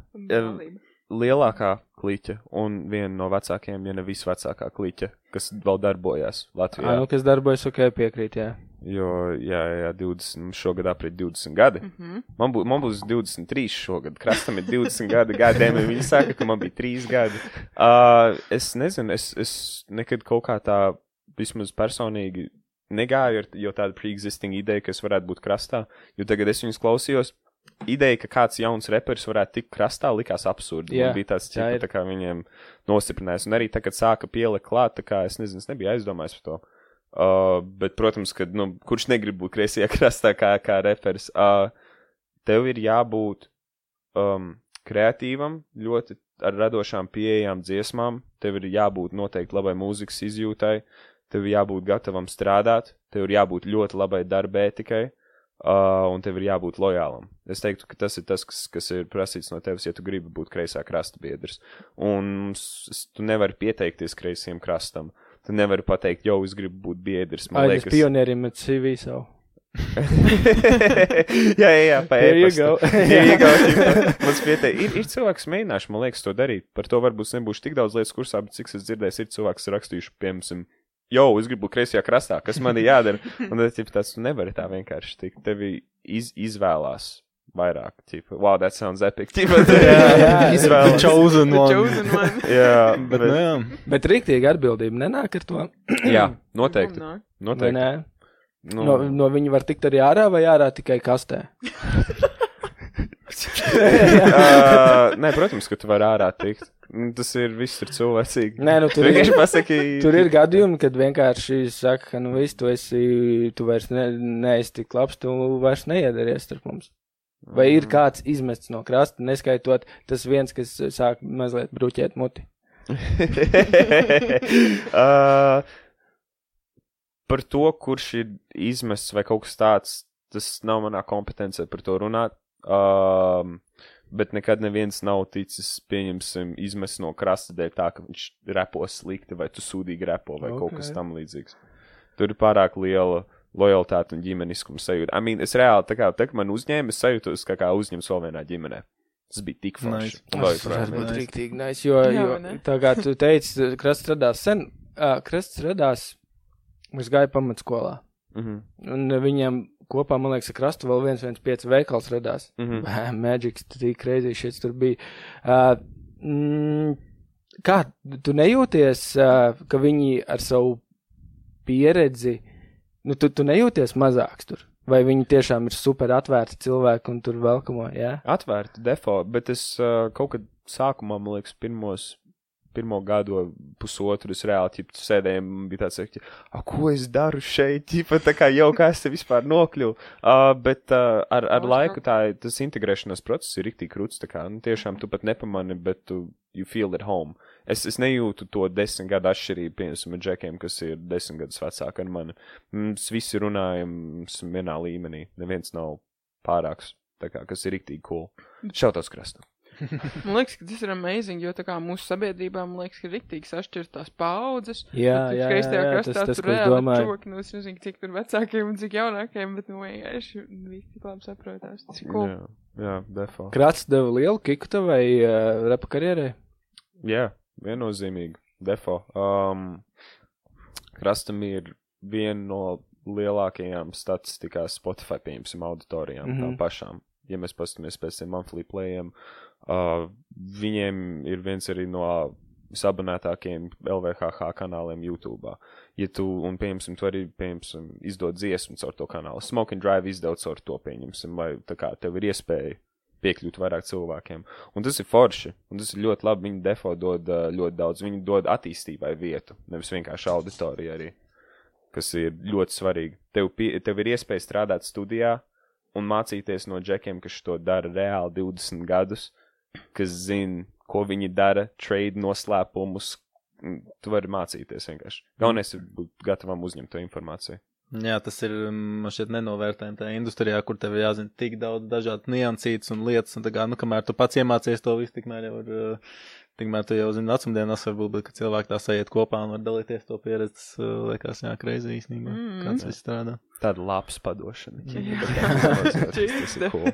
lielākā kliķa un viena no vecākajiem, ja ne visvecākā kliķa, kas vēl darbojās Latvijā. Jā, nu, kas darbojas ok, piekrīt, jā. Jo, jā, jā, 20, mums šogad aprit 20 gadi. Mm. -hmm. man, bū, man būs 23 šogad. Krastam ir 20 gadi. Gadiem viņi saka, ka man bija 3 gadi. Uh, es nezinu, es, es nekad kaut kā tā vismaz personīgi negāju ar jau tādu pre-existing ideju, kas varētu būt krastā. Jo tagad es viņus klausījos. Ideja, ka kāds jauns reperis varētu tikt krastā, likās absurdi. Jā, Man bija tāds, tā ķipa, tā kā viņiem nostiprinājās. Un arī tagad sāka pielikt klāt, tā kā es nezinu, es nebiju aizdomājis par to. Uh, bet, protams, ka, nu, kurš negrib būt kreisajā krastā kā, kā reperis, uh, tev ir jābūt um, kreatīvam, ļoti ar radošām pieejām dziesmām, tev ir jābūt noteikti labai mūzikas izjūtai, tev ir jābūt gatavam strādāt, tev ir jābūt ļoti labai darbētikai, uh, un tev ir jābūt lojālam. Es teiktu, ka tas ir tas, kas, kas ir prasīts no tevis, ja tu gribi būt kreisā krasta biedrs. Un tu nevari pieteikties kreisajam krastam. Tu nevari pateikt, jo es gribu būt biedrs. Man liekas, pionierim met CV savu. jā, jā, jā, pa There you e-pastu. go. Jā, jā, jā. Mums pieteikt. Ir, ir cilvēks, mēģināšu, man liekas, to darīt. Par to varbūt nebūšu tik daudz lietas kursā, bet cik es dzirdēju, ir cilvēks, rakstījuši, piemēram, jo, es gribu kreisajā krastā, kas man ir jādara. Un tad, ja tas nevar tā vienkārši tikt, tevi iz, izvēlās vairāk. Ķipa, wow, that sounds epic. Ķipa, Jā, jā. izvēlās. Chosen The one. chosen one. Jā, Bet, bet, nu, jā. Bet rīktīgi atbildība nenāk ar to. jā, noteikti. Noteikti. nē? Nu, No, no viņa var tikt arī ārā vai ārā tikai kastē. uh, nē, protams, ka tu vari ārā tikt. Nu, Tas ir viss ir cilvēcīgi. Nē, nu, tur ir- pasaki. Tur ir gadījumi, kad vienkārši saka, ka nu viss, tu esi, tu vairs ne, neesi tik labs, tu vairs neiedaries starp mums. Vai ir kāds izmests no krasta, neskaitot tas viens, kas sāk mazliet bruķēt muti? uh, par to, kurš ir izmests vai kaut kas tāds, tas nav manā kompetencijā par to runāt. Um, bet nekad neviens nav ticis, pieņemsim, izmests no krasta dēļ tā, ka viņš repo slikti vai tu sūdīgi repo vai okay. kaut kas tam līdzīgs. Tur ir pārāk liela lojalitāte un ģimeniskuma sajūta. I mean, es reāli, tā kā, tā, kā man uzņēma, es sajūtos, kā, kā uzņems vēl vienā ģimenē. Tas bija tik forši. Tas nice. rīktīgi nice, jo, Jā, jo ne? tā kā tu teici, krasts radās sen, uh, krasts radās, es gāju pamatskolā, Mhm, un viņiem kopā, man liekas, ar krastu vēl viens, viens pieci veikals radās. mhm. Magic, tik crazy šis tur bija. Uh, mm, kā, tu nejūties, uh, ka viņi ar savu pieredzi, nu, tu, tu nejūties mazāks tur? Vai viņi tiešām ir super atvērti cilvēki un tur velkamo, jā? atvērti defo, bet es uh, kaut kad sākumā, man liekas, pirmos, pirmo gadu, pusotru, es reāli ķip, sēdēju un bija tāds, ka, a, ko es daru šeit, ķipa, tā kā jau kā es te vispār nokļuvu. Uh, bet uh, ar, ar laiku tā, tas integrēšanās process ir rīktīgi krūts, tā kā, nu, tiešām tu pat nepamani, bet tu, you feel at home. Es, es nejūtu to desmit gadu atšķirību, piemēram, ar džekiem, kas ir desmit gadus vecāki ar mani. Mums visi runājam vienā līmenī, neviens nav pārāks, tā kā, kas ir rīktīgi cool. Šautos krastu. Man liekas, ka tas ir amazing, jo tā kā mūsu sabiedrībā, liekas, ka ir riktīgi sašķirtās paudzes. Jā, tur jā, jā, jā, krastā tas, tas, tur reāli domāju. čoki, nu es nezinu, cik tur vecākiem un cik jaunākiem, bet nu vienkārši visi tik labi saprotās. Tas ir cool. Jā, jā defo. Krats deva lielu kiku tavai uh, repa karjerai. Jā, viennozīmīgi. Defo. Um, krastam ir viena no lielākajām statistikās Spotify, piemēram, auditorijām, mm. -hmm. tām pašām. Ja mēs paskatāmies pēc tiem monthly playiem, uh, viņiem ir viens arī no visabonētākajiem LVHH kanāliem YouTube. Ja tu, un, pieņemsim, tu arī, pieņemsim, izdod dziesmu caur to kanālu, Smoke and Drive izdod caur to, pieņemsim, vai tā kā tev ir iespēja piekļūt vairāk cilvēkiem. Un tas ir forši, un tas ir ļoti labi. Viņi defo dod uh, ļoti daudz, viņi dod attīstībai vietu, nevis vienkārši auditoriju arī, kas ir ļoti svarīgi. Tev, pie, tev ir iespēja strādāt studijā un mācīties no džekiem, kas to dara reāli 20 gadus, kas zina, ko viņi dara, trade noslēpumus. Mm, Tu vari mācīties vienkārši. Galvenais ir būt gatavam uzņemt to informāciju. Jā, tas ir mm, man šķiet nenovērtējami tajā industrijā, kur tev ir jāzina tik daudz dažādu niansītas un lietas, un tā kā, nu, kamēr tu pats iemācies to visu, tikmēr jau ir, uh, tikmēr tu jau zini vecumdienas varbūt, bet, ka cilvēki tā sajiet kopā un var dalīties to pieredzi, tas uh, liekas, jā, kreizi īstenībā, Mm. kāds viss strādā. Tāda labs padošana. Jā. tas ir cool.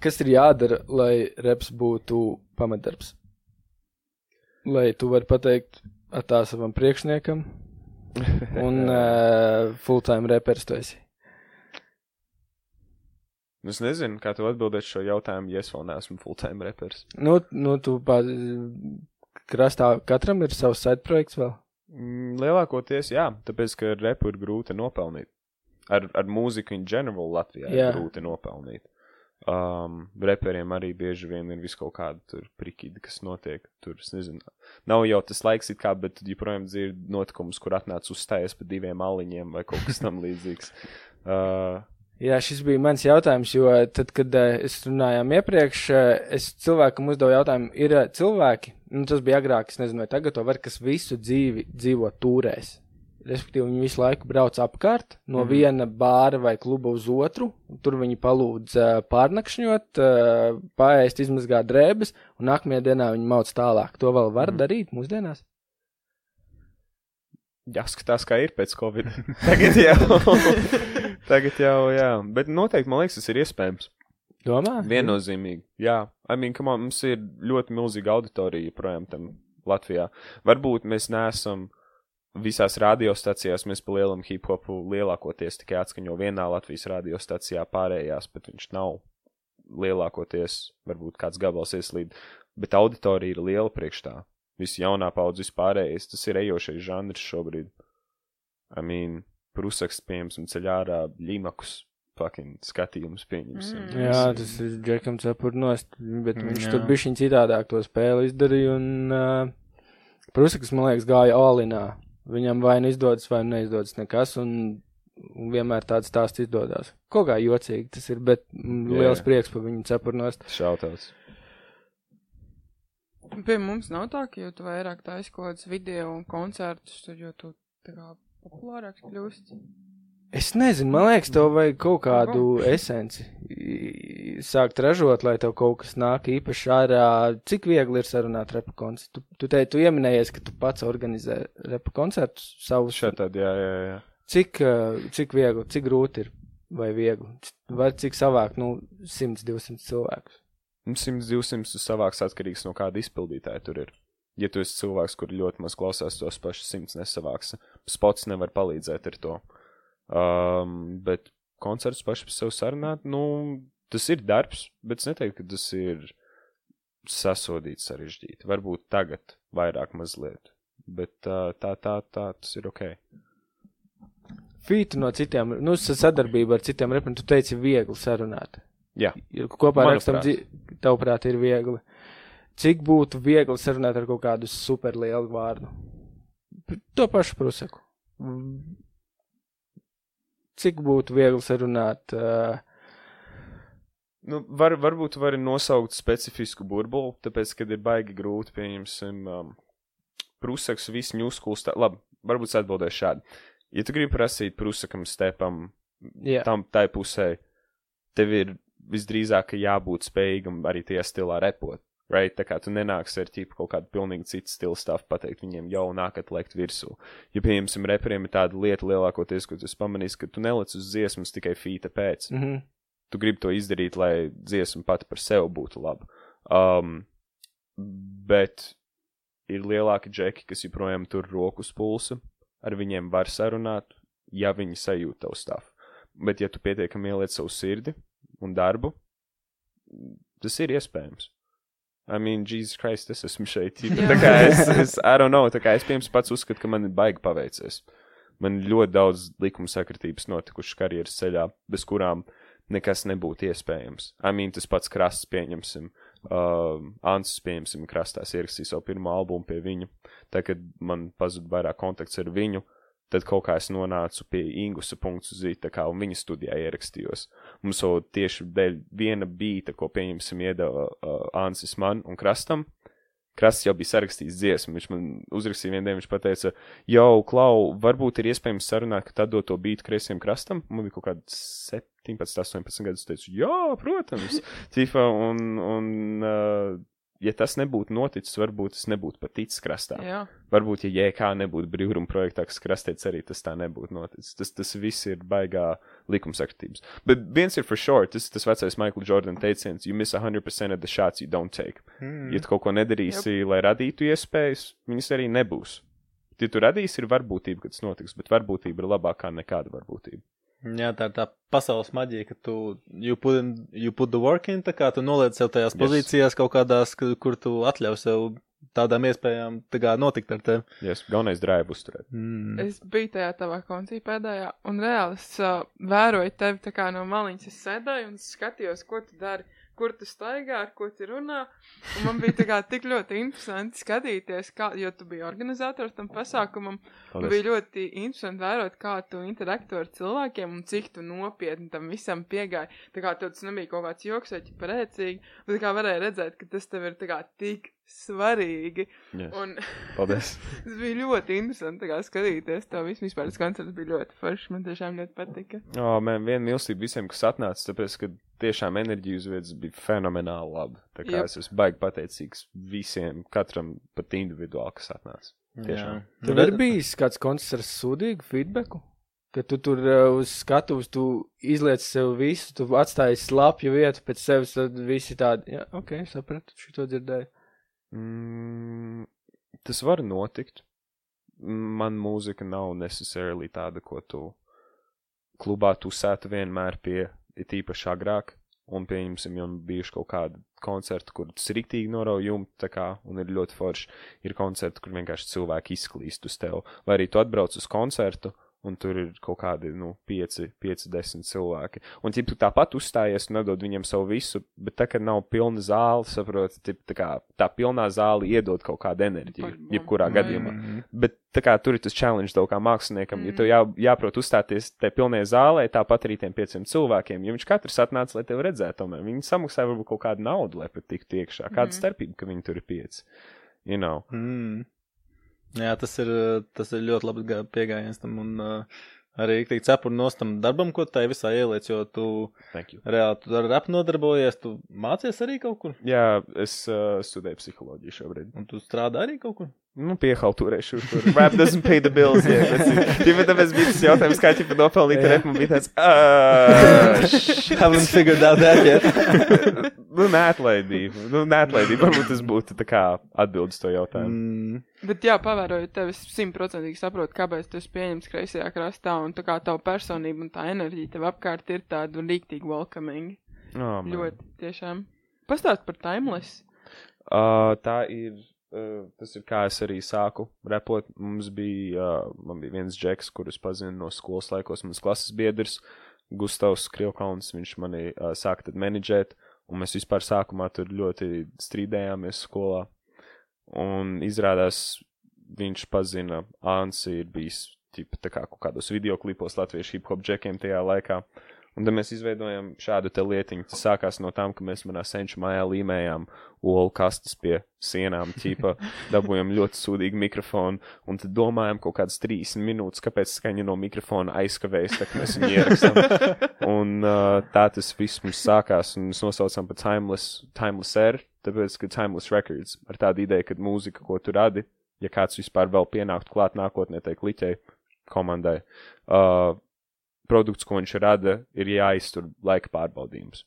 Kas ir jādara, lai reps būtu pamatdarbs? Lai tu vari pateikt tā savam priekšniekam, un uh, full-time reperis tu esi. Es nezinu, kā tu atbildēsi šo jautājumu, ja es vēl neesmu full-time reperis. Nu, nu tu pa, krastā katram ir savs side projekts vēl. Mm, lielākoties, jā, tāpēc, ka repu ir grūti nopelnīt. Ar, ar mūziku in general Latvijā Jā. ir grūti nopelnīt. Um, reperiem arī bieži vien ir vis kaut kāda tur prikīda, kas notiek. Tur, es nezinu, nav jau tas laiks, it kā, bet joprojām dzirdi notikumus, kur atnāc uzstājas pa diviem aliņiem vai kaut kas tam līdzīgs. Uh, Jā, šis bija mans jautājums, jo tad, kad uh, es runājām iepriekš, uh, es cilvēkam uzdevu jautājumu, ir uh, cilvēki, nu tas bija agrāk, es nezinu, vai tagad to var, kas visu dzīvi dzīvo tūrēs. Respektīvi, viņi visu laiku brauc apkārt no mm. -hmm. viena bāra vai kluba uz otru. Tur viņi palūdz uh, pārnakšņot, uh, pāriest, izmazgāt drēbes, un nākamajā dienā viņi mauc tālāk. To vēl var mm -hmm. darīt mūsdienās. jāskatās, kā ir pēc Covid. Tagad jau, tagad jau, jā. Bet noteikti, man liekas, tas ir iespējams. Domā? Viennozīmīgi. Jā, I mean, on, mums ir ļoti milzīga auditorija projām tam Latvijā. Varbūt mēs neesam visās radiostacijās mēs pa lielam hip hopu lielākoties tikai atskaņo vienā Latvijas radiostacijā pārējās, bet viņš nav lielākoties, varbūt kāds gabals ieslīd, bet auditorija ir liela priekš tā. Viss jaunā paudze vispārējais, tas ir ejošais žanrs šobrīd. I mean, prusaks, piemēram, ceļ ārā ļimakus, fucking skatījums pieņemsim. Mm. Jā, tas ir Džekam Cepur nost, bet viņš Jā. tur bišķiņ citādāk to spēli izdarīja, un uh, Prusakas, man liekas, gāja Olinā. Viņam vai nu izdodas, vai neizdodas nekas, un, un vienmēr tāds stāsts izdodas. Kaut kā jocīgi tas ir, bet mm, Jā. liels prieks par viņu Cepur nost. Šautauts. Pie mums nav tā, ka jo tu vairāk taisi kaut kādus video un koncertus, tad jo tu tā kā populārāks kļūsti. Es nezinu, man liekas, tev vajag kaut kādu esenci sākt ražot, lai tev kaut kas nāk īpaši ārā. Cik viegli ir sarunāt repa koncertu? Tu, tu, te, tu ieminējies, ka tu pats organizē repa koncertus savus. Šeit tad, jā, jā, jā. Cik, uh, cik viegli, cik grūti ir vai viegli? Vai cik savākt, nu, 100, 200 cilvēkus? 100, 200 savāks atkarīgs no kāda izpildītāja tur ir. Ja tu esi cilvēks, kur ļoti maz klausās tos pašus simts nesavāks, spots nevar palīdzēt ar to. Um, bet koncerts paši par sevi sarunāt, nu, tas ir darbs, bet es neteiktu, ka tas ir sasodīts sarežģīti. Varbūt tagad vairāk mazliet, bet uh, tā, tā, tā, tas ir ok. Fītu no citiem, nu, sa- sadarbība ar citiem repiem, tu teici, viegli sarunāt. Jā, kopā Manuprāt. rakstam, tavuprāt, ir viegli. Cik būtu viegli sarunāt ar kaut kādu superlielu vārdu? To pašu prusaku. Cik būtu viegli sarunāt? Uh, Nu, var, varbūt var nosaukt specifisku burbuli, tāpēc, kad ir baigi grūti, pieņemsim, um, prusaks, visu ņūskuls, tā, labi, varbūt es atbildēšu šādi. Ja tu gribi prasīt prusakam stepam, jā, tam tai pusē, tev ir visdrīzāk jābūt spējīgam arī tajā stilā repot. Right? Tā kā tu nenāksi ar ķipu kaut kādu pilnīgi citu stilu stāstu pateikt viņiem jau nākat lekt virsū. Ja, pieņemsim, reperiem ir tāda lieta lielākoties, ko tu esi pamanījis, ka tu nelec uz dziesmas tikai fīta pēc mm -hmm. tu gribi to izdarīt, lai dziesma pati par sevi būtu laba. Um, bet ir lielāki džeki, kas joprojām tur rokas pulsu, ar viņiem var sarunāt, ja viņi sajūt tavu stāvu. Bet, ja tu pietiekami ieliec savu sirdi un darbu, tas ir iespējams. I mean, Jesus Christ, es esmu šeit. Tā kā es, es, I don't know, tā kā es, piemēram, pats uzskatu, ka man ir baigi paveicies. Man ļoti daudz likuma sakritības notikušas karjeras ceļā, bez kurām nekas nebūtu iespējams. I mean, tas pats krasts, pieņemsim. Uh, Ansis, pieņemsim, krastās ierakstīja savu pirmo albumu pie viņa. Tad, kad man pazuda vairāk kontakts ar viņu, tad kaut kā es nonācu pie Ingusa punktu zīta, kā un viņa studijā ierakstījos. Mums jau tieši dēļ viena bīta, ko pieņemsim, iedeva uh, Ansis man un krastam. Krasts jau bija sarakstījis dziesmu. Viņš man uzrakstīja vienu dienu, viņš teica, jau, Klau, varbūt ir iespējams sarunāt, ka tad dod to bītu kreisiem krastam. Man bija kaut kāds 17, 18 gadus. Es teicu, jā, protams, Tīfa, un, un uh, ja tas nebūtu noticis, varbūt es nebūtu pat ticis krastā. Jā, Varbūt, ja JK nebūtu brīvruma projektā, kas krastēts arī, tas tā nebūtu noticis. Tas, tas viss ir baigā likumsaktības. Bet viens ir for sure, tas, tas vecais Michael Jordan teiciens, you miss 100% of the shots you don't take. Mm. Ja tu kaut ko nedarīsi, yep. lai radītu iespējas, viņas arī nebūs. Ja tu radīsi, ir varbūtība, ka tas notiks, bet varbūtība ir labākā nekāda varbūtība. Jā, tā ir tā pasaules maģija, ka tu you put, in, you put the work in, tā kā tu noliec sev tajās Yes. pozīcijās kaut kādās, kur, tu atļauj sev tādām iespējām tā kā notikt ar tevi. Yes, galvenais drive uzturēt. Mm. es biju tajā tavā koncī pēdējā, un reāli es uh, vēroju tevi tā kā no maliņas. Es sēdēju un skatījos, ko tu dari, kur tu staigā, ar ko tu runā. Un man bija tā kā tik ļoti interesanti skatīties, kā, jo tu biji organizators tam pasākumam. Bija ļoti interesanti vērot, kā tu interaktu ar cilvēkiem un cik tu nopietni tam visam piegāji. Tā kā tev tas nebija kaut kāds joks vai parēcīgi, bet tā kā varēja redzēt, ka tas tev ir kā tik svarīgi. Yes. Un Paldies. tas bija ļoti interesanti kā skatīties to visu. Vispār tas koncerts bija ļoti foršs. Man tiešām ļoti patika. O, man viena mīlestība visiem, kas atnāca, tāpēc, ka tiešām enerģija uz vietas bija fenomenāli laba. Tā kā Jep. es esmu baigi pateicīgs visiem, katram pat individuāli, kas atnāca. Tiešām. Tev ir bijis kāds koncerts ar sūdīgu feedbacku? Ka tu tur uh, uz skatuves, tu izliec sev visu, tu atstāji slapju vietu pēc sevis, tad visi tādi, jā, ok, sapratu, šito dzirdēju. Mm, tas var notikt, man mūzika nav necessarily tāda, ko tu klubā tu sētu vienmēr pie, ir tīpaši agrāk, un pieņemsim, jau bijuši kaut kādi koncerti, kur tas riktīgi noraujumi, tā kā, un ir ļoti forši. Ir koncerti, kur vienkārši cilvēki izklīst uz tevi. Vai arī tu atbrauc uz koncertu, un tur ir kaut kādi, nu, 5, 5 10 cilvēki. Un, ja tu tāpat uzstājies un nedod viņiem savu visu, bet tā, ka nav pilna zāle, saproti, tip, tā kā tā pilnā zāle iedod kaut kādu enerģiju, jebkurā gadījumā. Bet tā kā tur ir tas challenge tev kā māksliniekam, mm. ja tev jā, jāprot uzstāties tajā pilnajā zālē, tāpat arī tiem pieciem cilvēkiem, jo viņš katrs atnāca, lai tevi redzētu, tomēr viņi samaksāja varbūt kaut kādu naudu, lai pat tiktu iekšā. Kāda mm. starpība, ka viņi tur ir pieci? You know. Mm. Jā, tas ir, tas ir ļoti labs gā- pieejams tam. Un uh, arī tik cepuri nostam darbam, ko tai visā ieliec, jo tu reāli tu ar rapu nodarbojies, tu mācies arī kaut kur, Jā, es uh, studēju psiholoģiju šobrīd. un tu strādā arī kaut kur. Nu, piehalturēšu tur. Rap doesn't pay the bills. Jā, ja tāpēc bija tas jautājums, kā ķipa nopelnīt Jā. repu, man bija tāds, uh, Haven't figured out that yet. nu, neatlaidība. Nu, neatlaidība. Varbūt tas būtu tā kā atbildes to jautājumu. Mm. Bet, jā, pavērojot tevi, es simtprocentīgi saprotu, kāpēc tu esi pieņemts kreisajā krastā, un tā kā tava personība un tā enerģija tev apkārt ir tāda rīktīgi welcoming. Oh, man. Ļoti, tiešām. Pastāst par timeless. Uh, tā ir. Uh, tas ir kā es arī sāku repot. Mums bija, uh, man bija viens džeks, kurus pazinu no skolas laikos, mans klases biedrs, Gustavs Krievkauns. Viņš mani uh, sāka tad menedžēt, un mēs vispār sākumā tur ļoti strīdējāmies skolā. Un izrādās, viņš pazina, Ansi ir bijis tipa, tā kā kaut kādos videoklipos latviešu hip hop džekiem tajā laikā. Un tad mēs izveidojam šādu te lietiņu. Tas sākās no tām, ka mēs manā senču mājā līmējām olu kastes pie sienām, ķīpa, dabūjām ļoti sūdīgu mikrofonu, un tad domājām kaut kādas 30 minūtes, kāpēc skaņa no mikrofona aizkavējas, tā kā mēs viņu ierakstām. Un uh, tā tas viss mums sākās, un mēs nosaucām par Timeless, Timeless R, tāpēc, ka Timeless Records, ar tādu ideju, ka mūzika, ko tu radi, ja kāds vispār vēl pienāktu klāt nākotnē, tai kliķei komandai, uh, produkts, ko viņš rada, ir jāiztur laika pārbaudījums.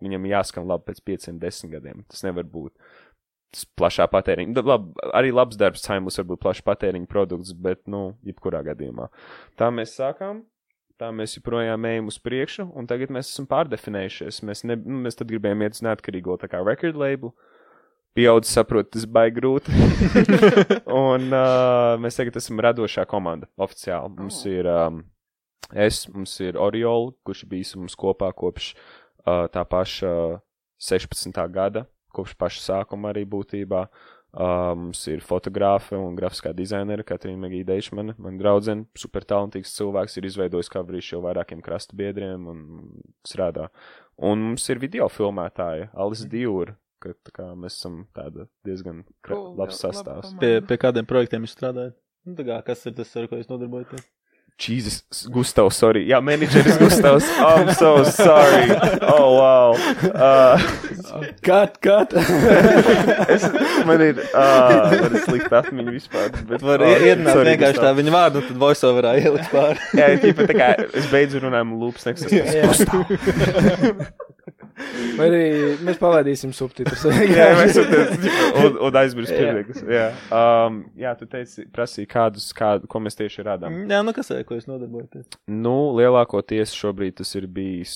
Viņam jāskan labi pēc pieciem, desmit gadiem. Tas nevar būt tas plašā patēriņa. Lab, arī labs darbs, Timeless var būt plašs patēriņa produkts, bet, nu, jebkurā gadījumā. Tā mēs sākām. Tā mēs joprojām ejam uz priekšu, un tagad mēs esam pārdefinējušies. Mēs, ne, nu, mēs tad gribējām iet uz neatkarīgo tā kā record label. Pieaudzis saprot, tas baigi grūti. un uh, mēs tagad esam radošā komanda oficiāli. Mums Oh. ir um, es, mums ir Oriola, kurš bijis mums kopā kopš uh, tā paša uh, 16. gada, kopš paša sākuma arī būtībā. Uh, mums ir fotogrāfe un grafiskā dizainere Katrīna Megija Deišmane, man draudzene, super talantīgs cilvēks, ir izveidojis coverīšu jau vairākiem krasta biedriem un strādā. Un mums ir video filmētāja Alice Djūra, ka tā kā mēs esam tāda diezgan Cool, labs sastāvs. Pie, pie kādiem projektiem jūs strādājat? Nu, tā kā, kas ir tas, ar ko jūs nodarbojaties? Jesus, Gustavs, sorry. Jā, menedžeris Gustavs. I'm so sorry. Oh, wow. Uh, Kat, kat. es, man ir, uh, man ir slikta atmiņa vispār. Bet, Var oh, ierunāt sorry, vienkārši tā Gustav. viņa vārdu, un tad voiceoverā ielikt pāri. Jā, tīpa tā kā es beidzu runājumu lūpas, nekas tas Vai arī mēs palaidīsim subtitrus. Jā, mēs esam un, un aizmirst Jā. pirmīgus. Jā. Um, jā, tu teici, prasīji kādus, kādu, ko mēs tieši rādām. Jā, nu kas ir, ko jūs nodarbojaties? Nu, lielākoties šobrīd tas ir bijis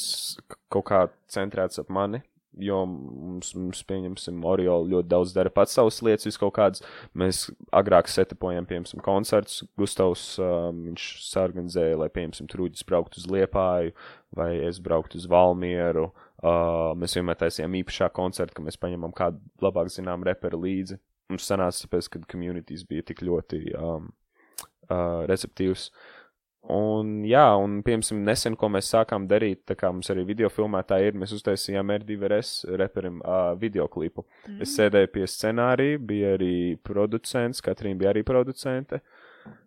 kaut kā centrēts ap mani, jo mums, mums pieņemsim, Oriola ļoti daudz dara pats savas lietas, vis kaut kādas. Mēs agrāk setapojam, piemēram, koncertus. Gustavs, um, viņš sarganizēja, lai, piemēram, Trūģis brauktu uz Liepāju vai es brauktu uz Valmieru. Uh, mēs vienmēr taisījām īpašā koncerta, ka mēs paņemam kādu labāk zinām reperu līdzi. Mums sanāca, tāpēc, ka communities bija tik ļoti um, uh, receptīvs. Un, jā, un, piemēram, nesen, ko mēs sākām darīt, tā kā mums arī video filmētāji ir, mēs uztaisījām R2RS reperim uh, videoklipu. Mm. Es sēdēju pie scenārija, bija arī producents, Katrīna bija arī producente.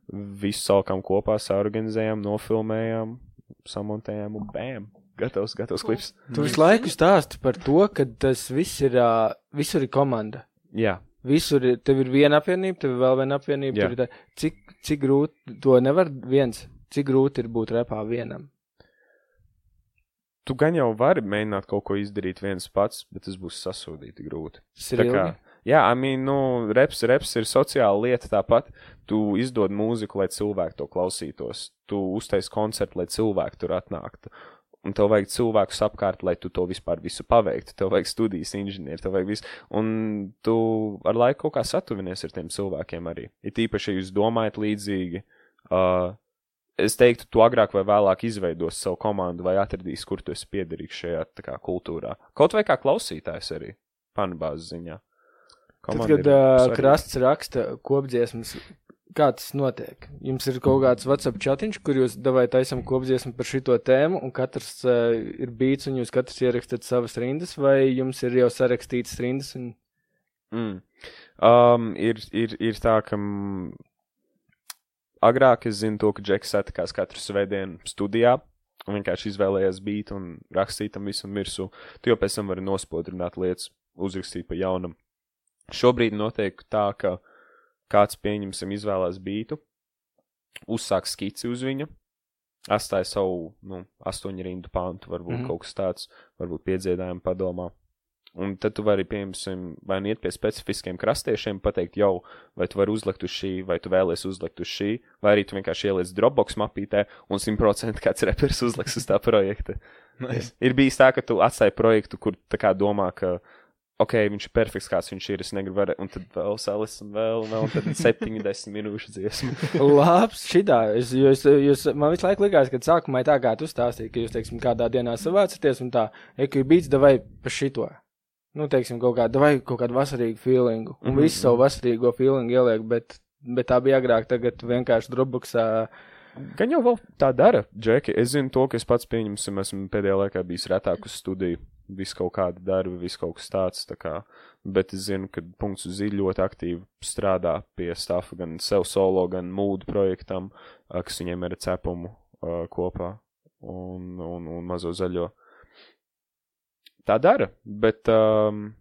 Visu salikām kopā, saorganizējām, nofilmējām, samontējām un bam! Gatavs, gatavs klips. Tu visu laiku stāsti par to, ka tas viss ir, ā, visur ir komanda. Jā, Visur ir, tev ir viena apvienība, tev ir vēl viena apvienība. Jā. tur ir tā- Cik, cik grūti, to nevar viens, cik grūti ir būt repā vienam. tu gan jau vari mēģināt kaut ko izdarīt viens pats, bet tas būs sasūdīti grūti. Tas ir kā. Jā, I mean, nu, reps, reps ir sociāla lieta tāpat. Tu izdod mūziku, lai cilvēki to klausītos. Tu uztais koncertu, lai cilvēki tur atnāktu. Un tev vajag cilvēkus apkārt, lai tu to vispār visu paveiktu. Tev vajag studijas inženieri, tev vajag visu. Un tu ar laiku kaut kā satuvinies ar tiem cilvēkiem arī. Ir tīpaši, ja jūs domājat līdzīgi. Uh, es teiktu, tu agrāk vai vēlāk izveidos savu komandu vai atradīsi, kur tu esi piederīgs šajā kā, kultūrā. Kaut vai kā klausītājs arī, panbāzes ziņā. Tad, kad uh, krasts raksta kopdziesmas, kā tas notiek? Jums ir kaut kāds WhatsApp chatiņš, kur jūs devāt taisam kopdziesmu par šito tēmu, un katrs uh, ir bīts, un jūs katrs ierakstat savas rindas, vai jums ir jau sarakstītas rindas? Un... Mm. Um, ir, ir, ir tā, ka agrāk es zinu to, ka Džeks satikās katru svētdienu studijā. Un vienkārši izvēlējās beat un rakstīt tam visam virsū. Tu jau pēc tam vari nospodrināt lietas, uzrakstīt pa jaunam. Šobrīd notiek tā, ka kāds pieņemsim izvēlās bītu, uzsāk skici uz viņa, atstāja savu, nu, astoņu rindu pantu, varbūt mm. -hmm. kaut kas tāds, varbūt piedziedājumu padomā. Un tad tu vari, piemēram, vai nu iet pie specifiskiem krastiešiem, pateikt, jau, vai tu vari uzlikt uz šī, vai tu vēlies uzlikt uz šī, vai arī tu vienkārši ieliec Dropbox mapītē un 100% kāds reperis uzliks uz tā projekta. Nice. Ir bijis tā, ka tu atstāji projektu, kur tā kā domā, ka, ok, viņš ir perfekts, kāds viņš ir, es negribu, var... un tad vēl salis, un vēl, un vēl, un tad 70 minūšu dziesmu. Labs, šitā. Es, jūs, jūs, man visu laiku likās, ka sākumā tā, kā tu stāstīji, ka jūs, teiksim, kādā dienā savācaties un tā, eku bīts, davai pa šito. Nu, teiksim, kaut kādu, vai kaut kādu vasarīgu feelingu. Un mm Mhm, -hmm. visu savu vasarīgo feelingu ieliek, bet, bet tā bija agrāk, tagad vienkārši Dropboxā. Gan jau vēl tā dara, Džeki. Es zinu to, ka es pats pieņemsim, esmu pēdējā laikā bijis retāk uz studiju. Viss kaut kāda darba, viss kaut kas tāds. Tā kā, bet es zinu, ka punkts uz zīļu ļoti aktīvi strādā pie stāfa gan sev solo, gan mūdu projektam, kas viņiem ir cepumu uh, kopā un, un, un mazo zaļo. Tā dara, bet um,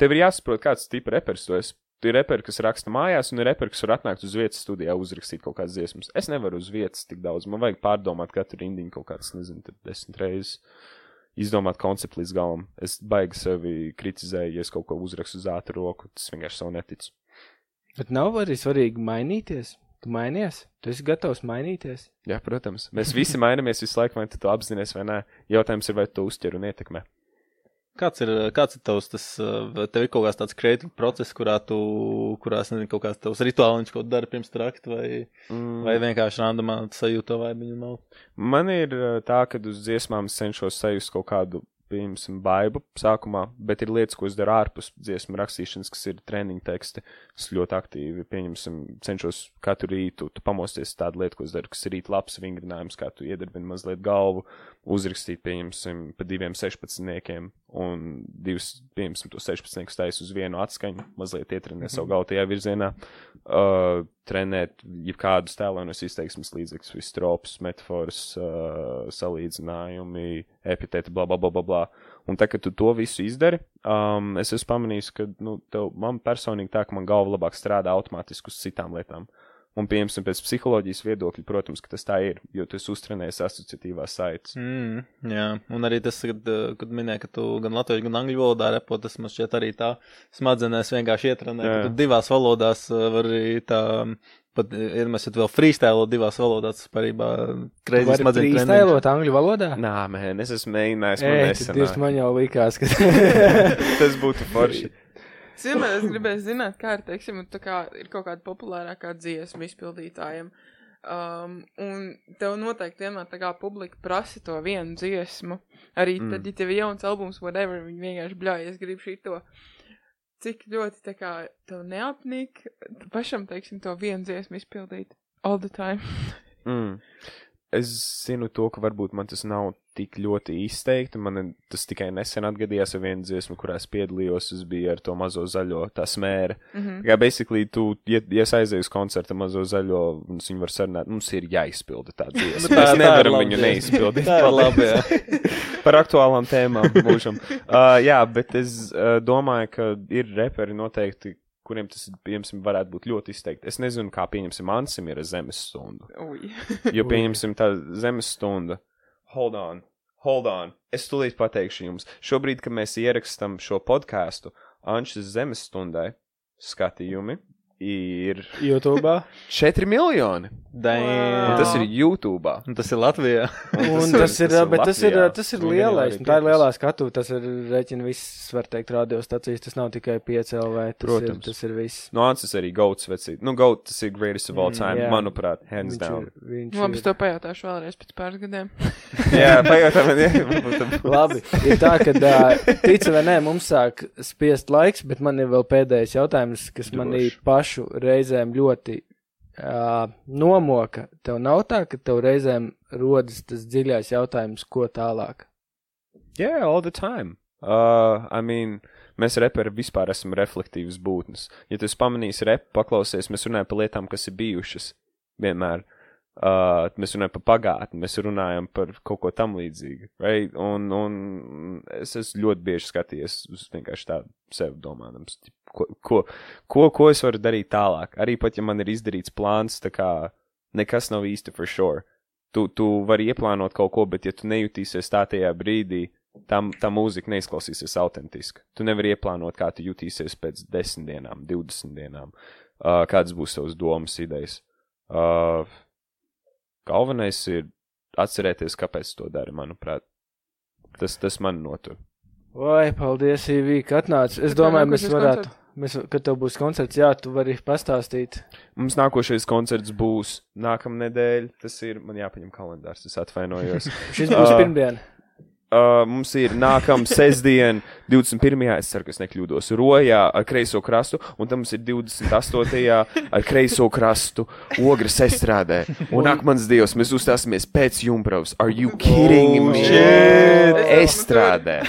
tev ir jāsaprot, kāds tipa reperis tu esi. Tu ir reperi, kas raksta mājās, un ir reperi, kas var atnākt uz vietas studijā, uzrakstīt kaut kādas dziesmas. Es nevaru uz vietas tik daudz. Man vajag pārdomāt katru rindiņu kaut kādas, nezinu, desmit reizes. Izdomāt konceptu līdz galam. Es baigi sevi kritizēju, ja es kaut ko uzrakstu uz ātru roku. Tas vienkārši savu neticu. Bet nav arī svarīgi mainīties. Tu mainies, tu esi gatavs mainīties. Jā, protams. Mēs visi mainamies visu laiku, vai tu to apzinājies vai nē. Jautājums ir, vai tu uztver un ietekmē. Kāds ir, kāds ir tavs, tas, vai tev ir kaut kāds tāds kreatīvs process, kurā tu, kurā, es nezinu, kaut kāds tavs rituāliņš, ko tu dari pirms tu raksti, vai, Mm. vai vienkārši randomā sajūta vai viņa nav? Man ir uh, tā, ka uz dziesmām es cenšos sajust kaut kādu, pieņemsim, baidu sākumā, bet ir lietas, ko es daru ārpus dziesmu rakstīšanas, kas ir treniņu teksti. Es ļoti aktīvi, pieņemsim, cenšos katru rītu, tu pamosties tādu lietu, ko es daru, kas ir rīt labs vingrinājums, kā tu iedarbini mazliet galvu, uzrakstīt, pieņemsim, pa diviem sešpadsmitniekiem un divus, pieņemsim, to sešpadsmitnieku stais uz vienu atskaņu, mazliet ietrenē savu galvu tajā virzienā, uh, trenēt jebkādus tēlēnus izteiksmes līdzekļus, visus tropus, metaforas, uh, salīdzinājumi, epitēti, bla, bla, bla, bla, bla. Un tā, ka tu to visu izdari, um, es esmu pamanījis, ka, nu, tev, man personīgi tā, ka man galva labāk strādā automātiski uz citām lietām. Un, piemēram, pēc psiholoģijas viedokļa, protams, ka tas tā ir, jo tu esi uztrenējis asociatīvās saites. Mm, jā, un arī tas, kad, kad minēja, ka tu gan latviešu, gan angļu valodā repo, tas man šķiet arī tā smadzenēs vienkārši ietrenē, Jā. ka tu divās valodās uh, var arī tā, pat, iedomājies, ja tu vēl freestyle divās valodās, tas parībā smadzeņu treniņš. freestylot angļu valodā? Nā, man, es esmu mēģinājis, man nesanāk. man jau likās, ka Tas būtu forši. Es vienmēr es gribēju zināt, kā ir, teiksim, kā ir kaut kāda populārākā dziesma izpildītājiem. Um, un tev noteikti vienmēr tā kā publika prasa to vienu dziesmu. Arī mm. tad, ja tev ir jauns albums, whatever, viņi vienkārši bļauj, es gribu šito. Cik ļoti tā kā tev neapnīk pašam, teiksim, to vienu dziesmu izpildīt all the time. Mm. Es zinu to, ka varbūt man tas nav tik ļoti izteikti. Man tas tikai nesen atgadījās ar vienu dziesmu, kurā es piedalījos. Es biju ar to mazo zaļo, tā smēra. Mm. -hmm. Kā basically, tu, ja, ja es aizēju uz koncertu mazo zaļo, un viņi var sarunāt, mums ir jāizpilda tā dziesma. Mēs ir nevaram viņu neizpildīt. Tā ir labi. Par aktuālām tēmām mūžam. Uh, jā, bet es uh, domāju, ka ir reperi noteikti, kuriem tas, piemēram, varētu būt ļoti izteikti. Es nezinu, kā, pieņemsim, Ansim ir zemes stundu. Uj. Jo, pieņemsim, tā zemes stunda. Hold on, hold on. Es tūlīt pateikšu jums. Šobrīd, kad mēs ierakstām šo podkāstu, Anšas zemes stundai skatījumi ir YouTube. 4 miljoni. Damn. tas ir YouTube. Un tas ir Latvijā. Un tas ir, bet tas ir, Latvijā. tas ir Un viņam lielais, tā ir lielā skatu, tas ir rēķina viss, var teikt, radiostacijas, tas nav tikai 5 LV, tas, ir, Protams. tas ir viss. No Ansis arī Gauts vecīt. Nu, Gauts tas ir greatest of all Mm, time, jā. manuprāt, hands Viņš down. ir, viņš Labi, ir. es to pajautāšu vēlreiz pēc pāris gadiem. Jā, pajautā man, jā, Labi, ir tā, ka, uh, tic vai nē, mums sāk spiest laiks, bet man ir vēl pēdējais jautājums, kas manī Droši. Pašu reizēm ļoti uh, nomoka. Tev nav tā, ka tev reizēm rodas tas dziļais jautājums, ko tālāk? Yeah, all the time. Uh, I mean, mēs reperi vispār esam reflektīvas būtnes. Ja tu esi pamanījis repu, paklausies, mēs runājam par lietām, kas ir bijušas vienmēr. Uh, mēs runājam par pagātni, mēs runājam par kaut ko tam līdzīgu. Right? Un, un es esmu ļoti bieži skatījies uz vienkārši tādu sevi domājams, ko, ko, ko, ko es varu darīt tālāk. Arī pat, ja man ir izdarīts plāns, tā kā nekas nav īsti for sure. Tu, tu vari ieplānot kaut ko, bet ja tu nejutīsies tā tajā brīdī, tā, tā mūzika neizklausīsies autentiska. Tu nevari ieplānot, kā tu jutīsies pēc desmit dienām, divdesmit dienām, uh, kādas būs tavas domas, idejas. Uh, galvenais ir atcerēties, kāpēc to dari, manuprāt. Tas, tas man notur. Vai, paldies, Ivī, ka atnāci. Es Kad domāju, mēs varētu, koncerts? mēs, kad tev būs koncerts, jā, tu vari pastāstīt. Mums nākošais koncerts būs nākamā nedēļa. Tas ir, man jāpaņem kalendārs, es atvainojos. Šis būs Ā. pirmdien. Uh, mums ir nākamā sestdiena, 21. es ceru, ka es nekļūdos, Rojā ar kreiso krastu, un tam mums ir 28. ar kreiso krastu Ogres estrādē. Un ak, mans dievs, mēs uzstāsimies pēc Jumpravas. Are you kidding Oh, me? shit. Estrādē.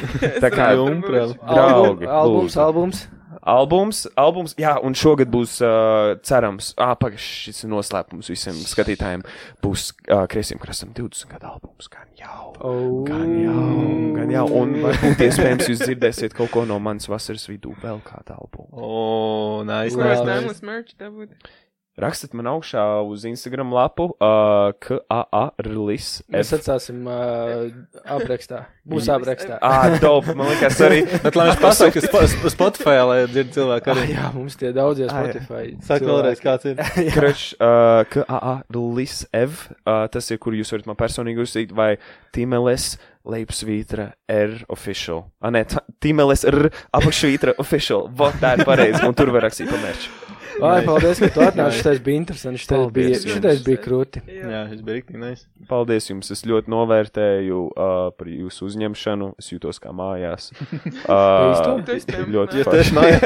Tā kā Jumprava. draugi, albums, lūdzu. albums. Albums, albums, jā, un šogad būs uh, cerams, ah, pagaidi, šis ir noslēpums visiem skatītājiem. Būs uh, kreisiem krastam 20 gadu albums, gan jau. Oh. Gan jau, gan jau, un varbūt iespējams jūs dzirdēsiet kaut ko no manas vasaras vidū, vēl kādu albumu. O, nice. Kur es Rakstiet man augšā uz Instagram lapu, uh, KAA release. Mēs atstāsim uh, aprakstā. Būs aprakstā. Ah, dope, man liekas arī. Bet lai viņš pasaka, ka Sp- Spotify, lai dzird cilvēku Ah, arī. jā, mums tie daudzie Ah. Spotify. Saka vēlreiz, kāds ir. Krač, uh, KAA release ev, uh, tas ir, kur jūs varat man personīgi uzsīt, vai Timeles Leipsvītra R official. Ah, nē, Timeles R apakšvītra official. Vot, tā ir pareizi, un tur var rakstīt pa mērķi. Ai, paldies, ka tu atnāci. Šitais bija interesanti. Šitais bija, šitais bija krūti. Jā, šis bija rīktīgi nice. Paldies jums, es ļoti novērtēju uh, par jūsu uzņemšanu, es jūtos kā mājās. Uh, ļoti mājās.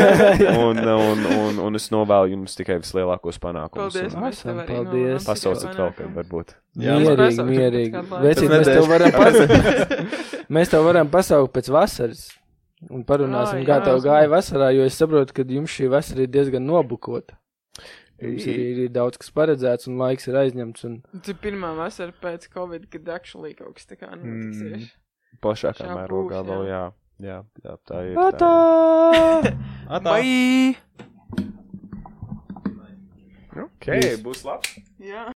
un, un, un, un es novēlu jums tikai vislielākos panākumus. Paldies, un arī Paldies. Pasauciet vēl, kad varbūt. Jā, mēs Mierīgi, mierīgi. Vecīt, mēs tev varam pasaukt. Mēs tev varam pasaukt pēc vasaras. Un parunāsim, Ā, kā jā, tev gāja vasarā, jo es saprotu, ka jums šī vasara ir diezgan nobukota. Jums ir, ir daudz kas paredzēts un laiks ir aizņemts. Un... Tas ir pirmā vasara pēc Covid, kad actually kaut kas tā kā notiks. Mm. Plašākā Šā mērogā vēl, jā. jā. Jā, jā, tā ir. Atā! Tā ir. Atā. Ok, būs labi. Jā.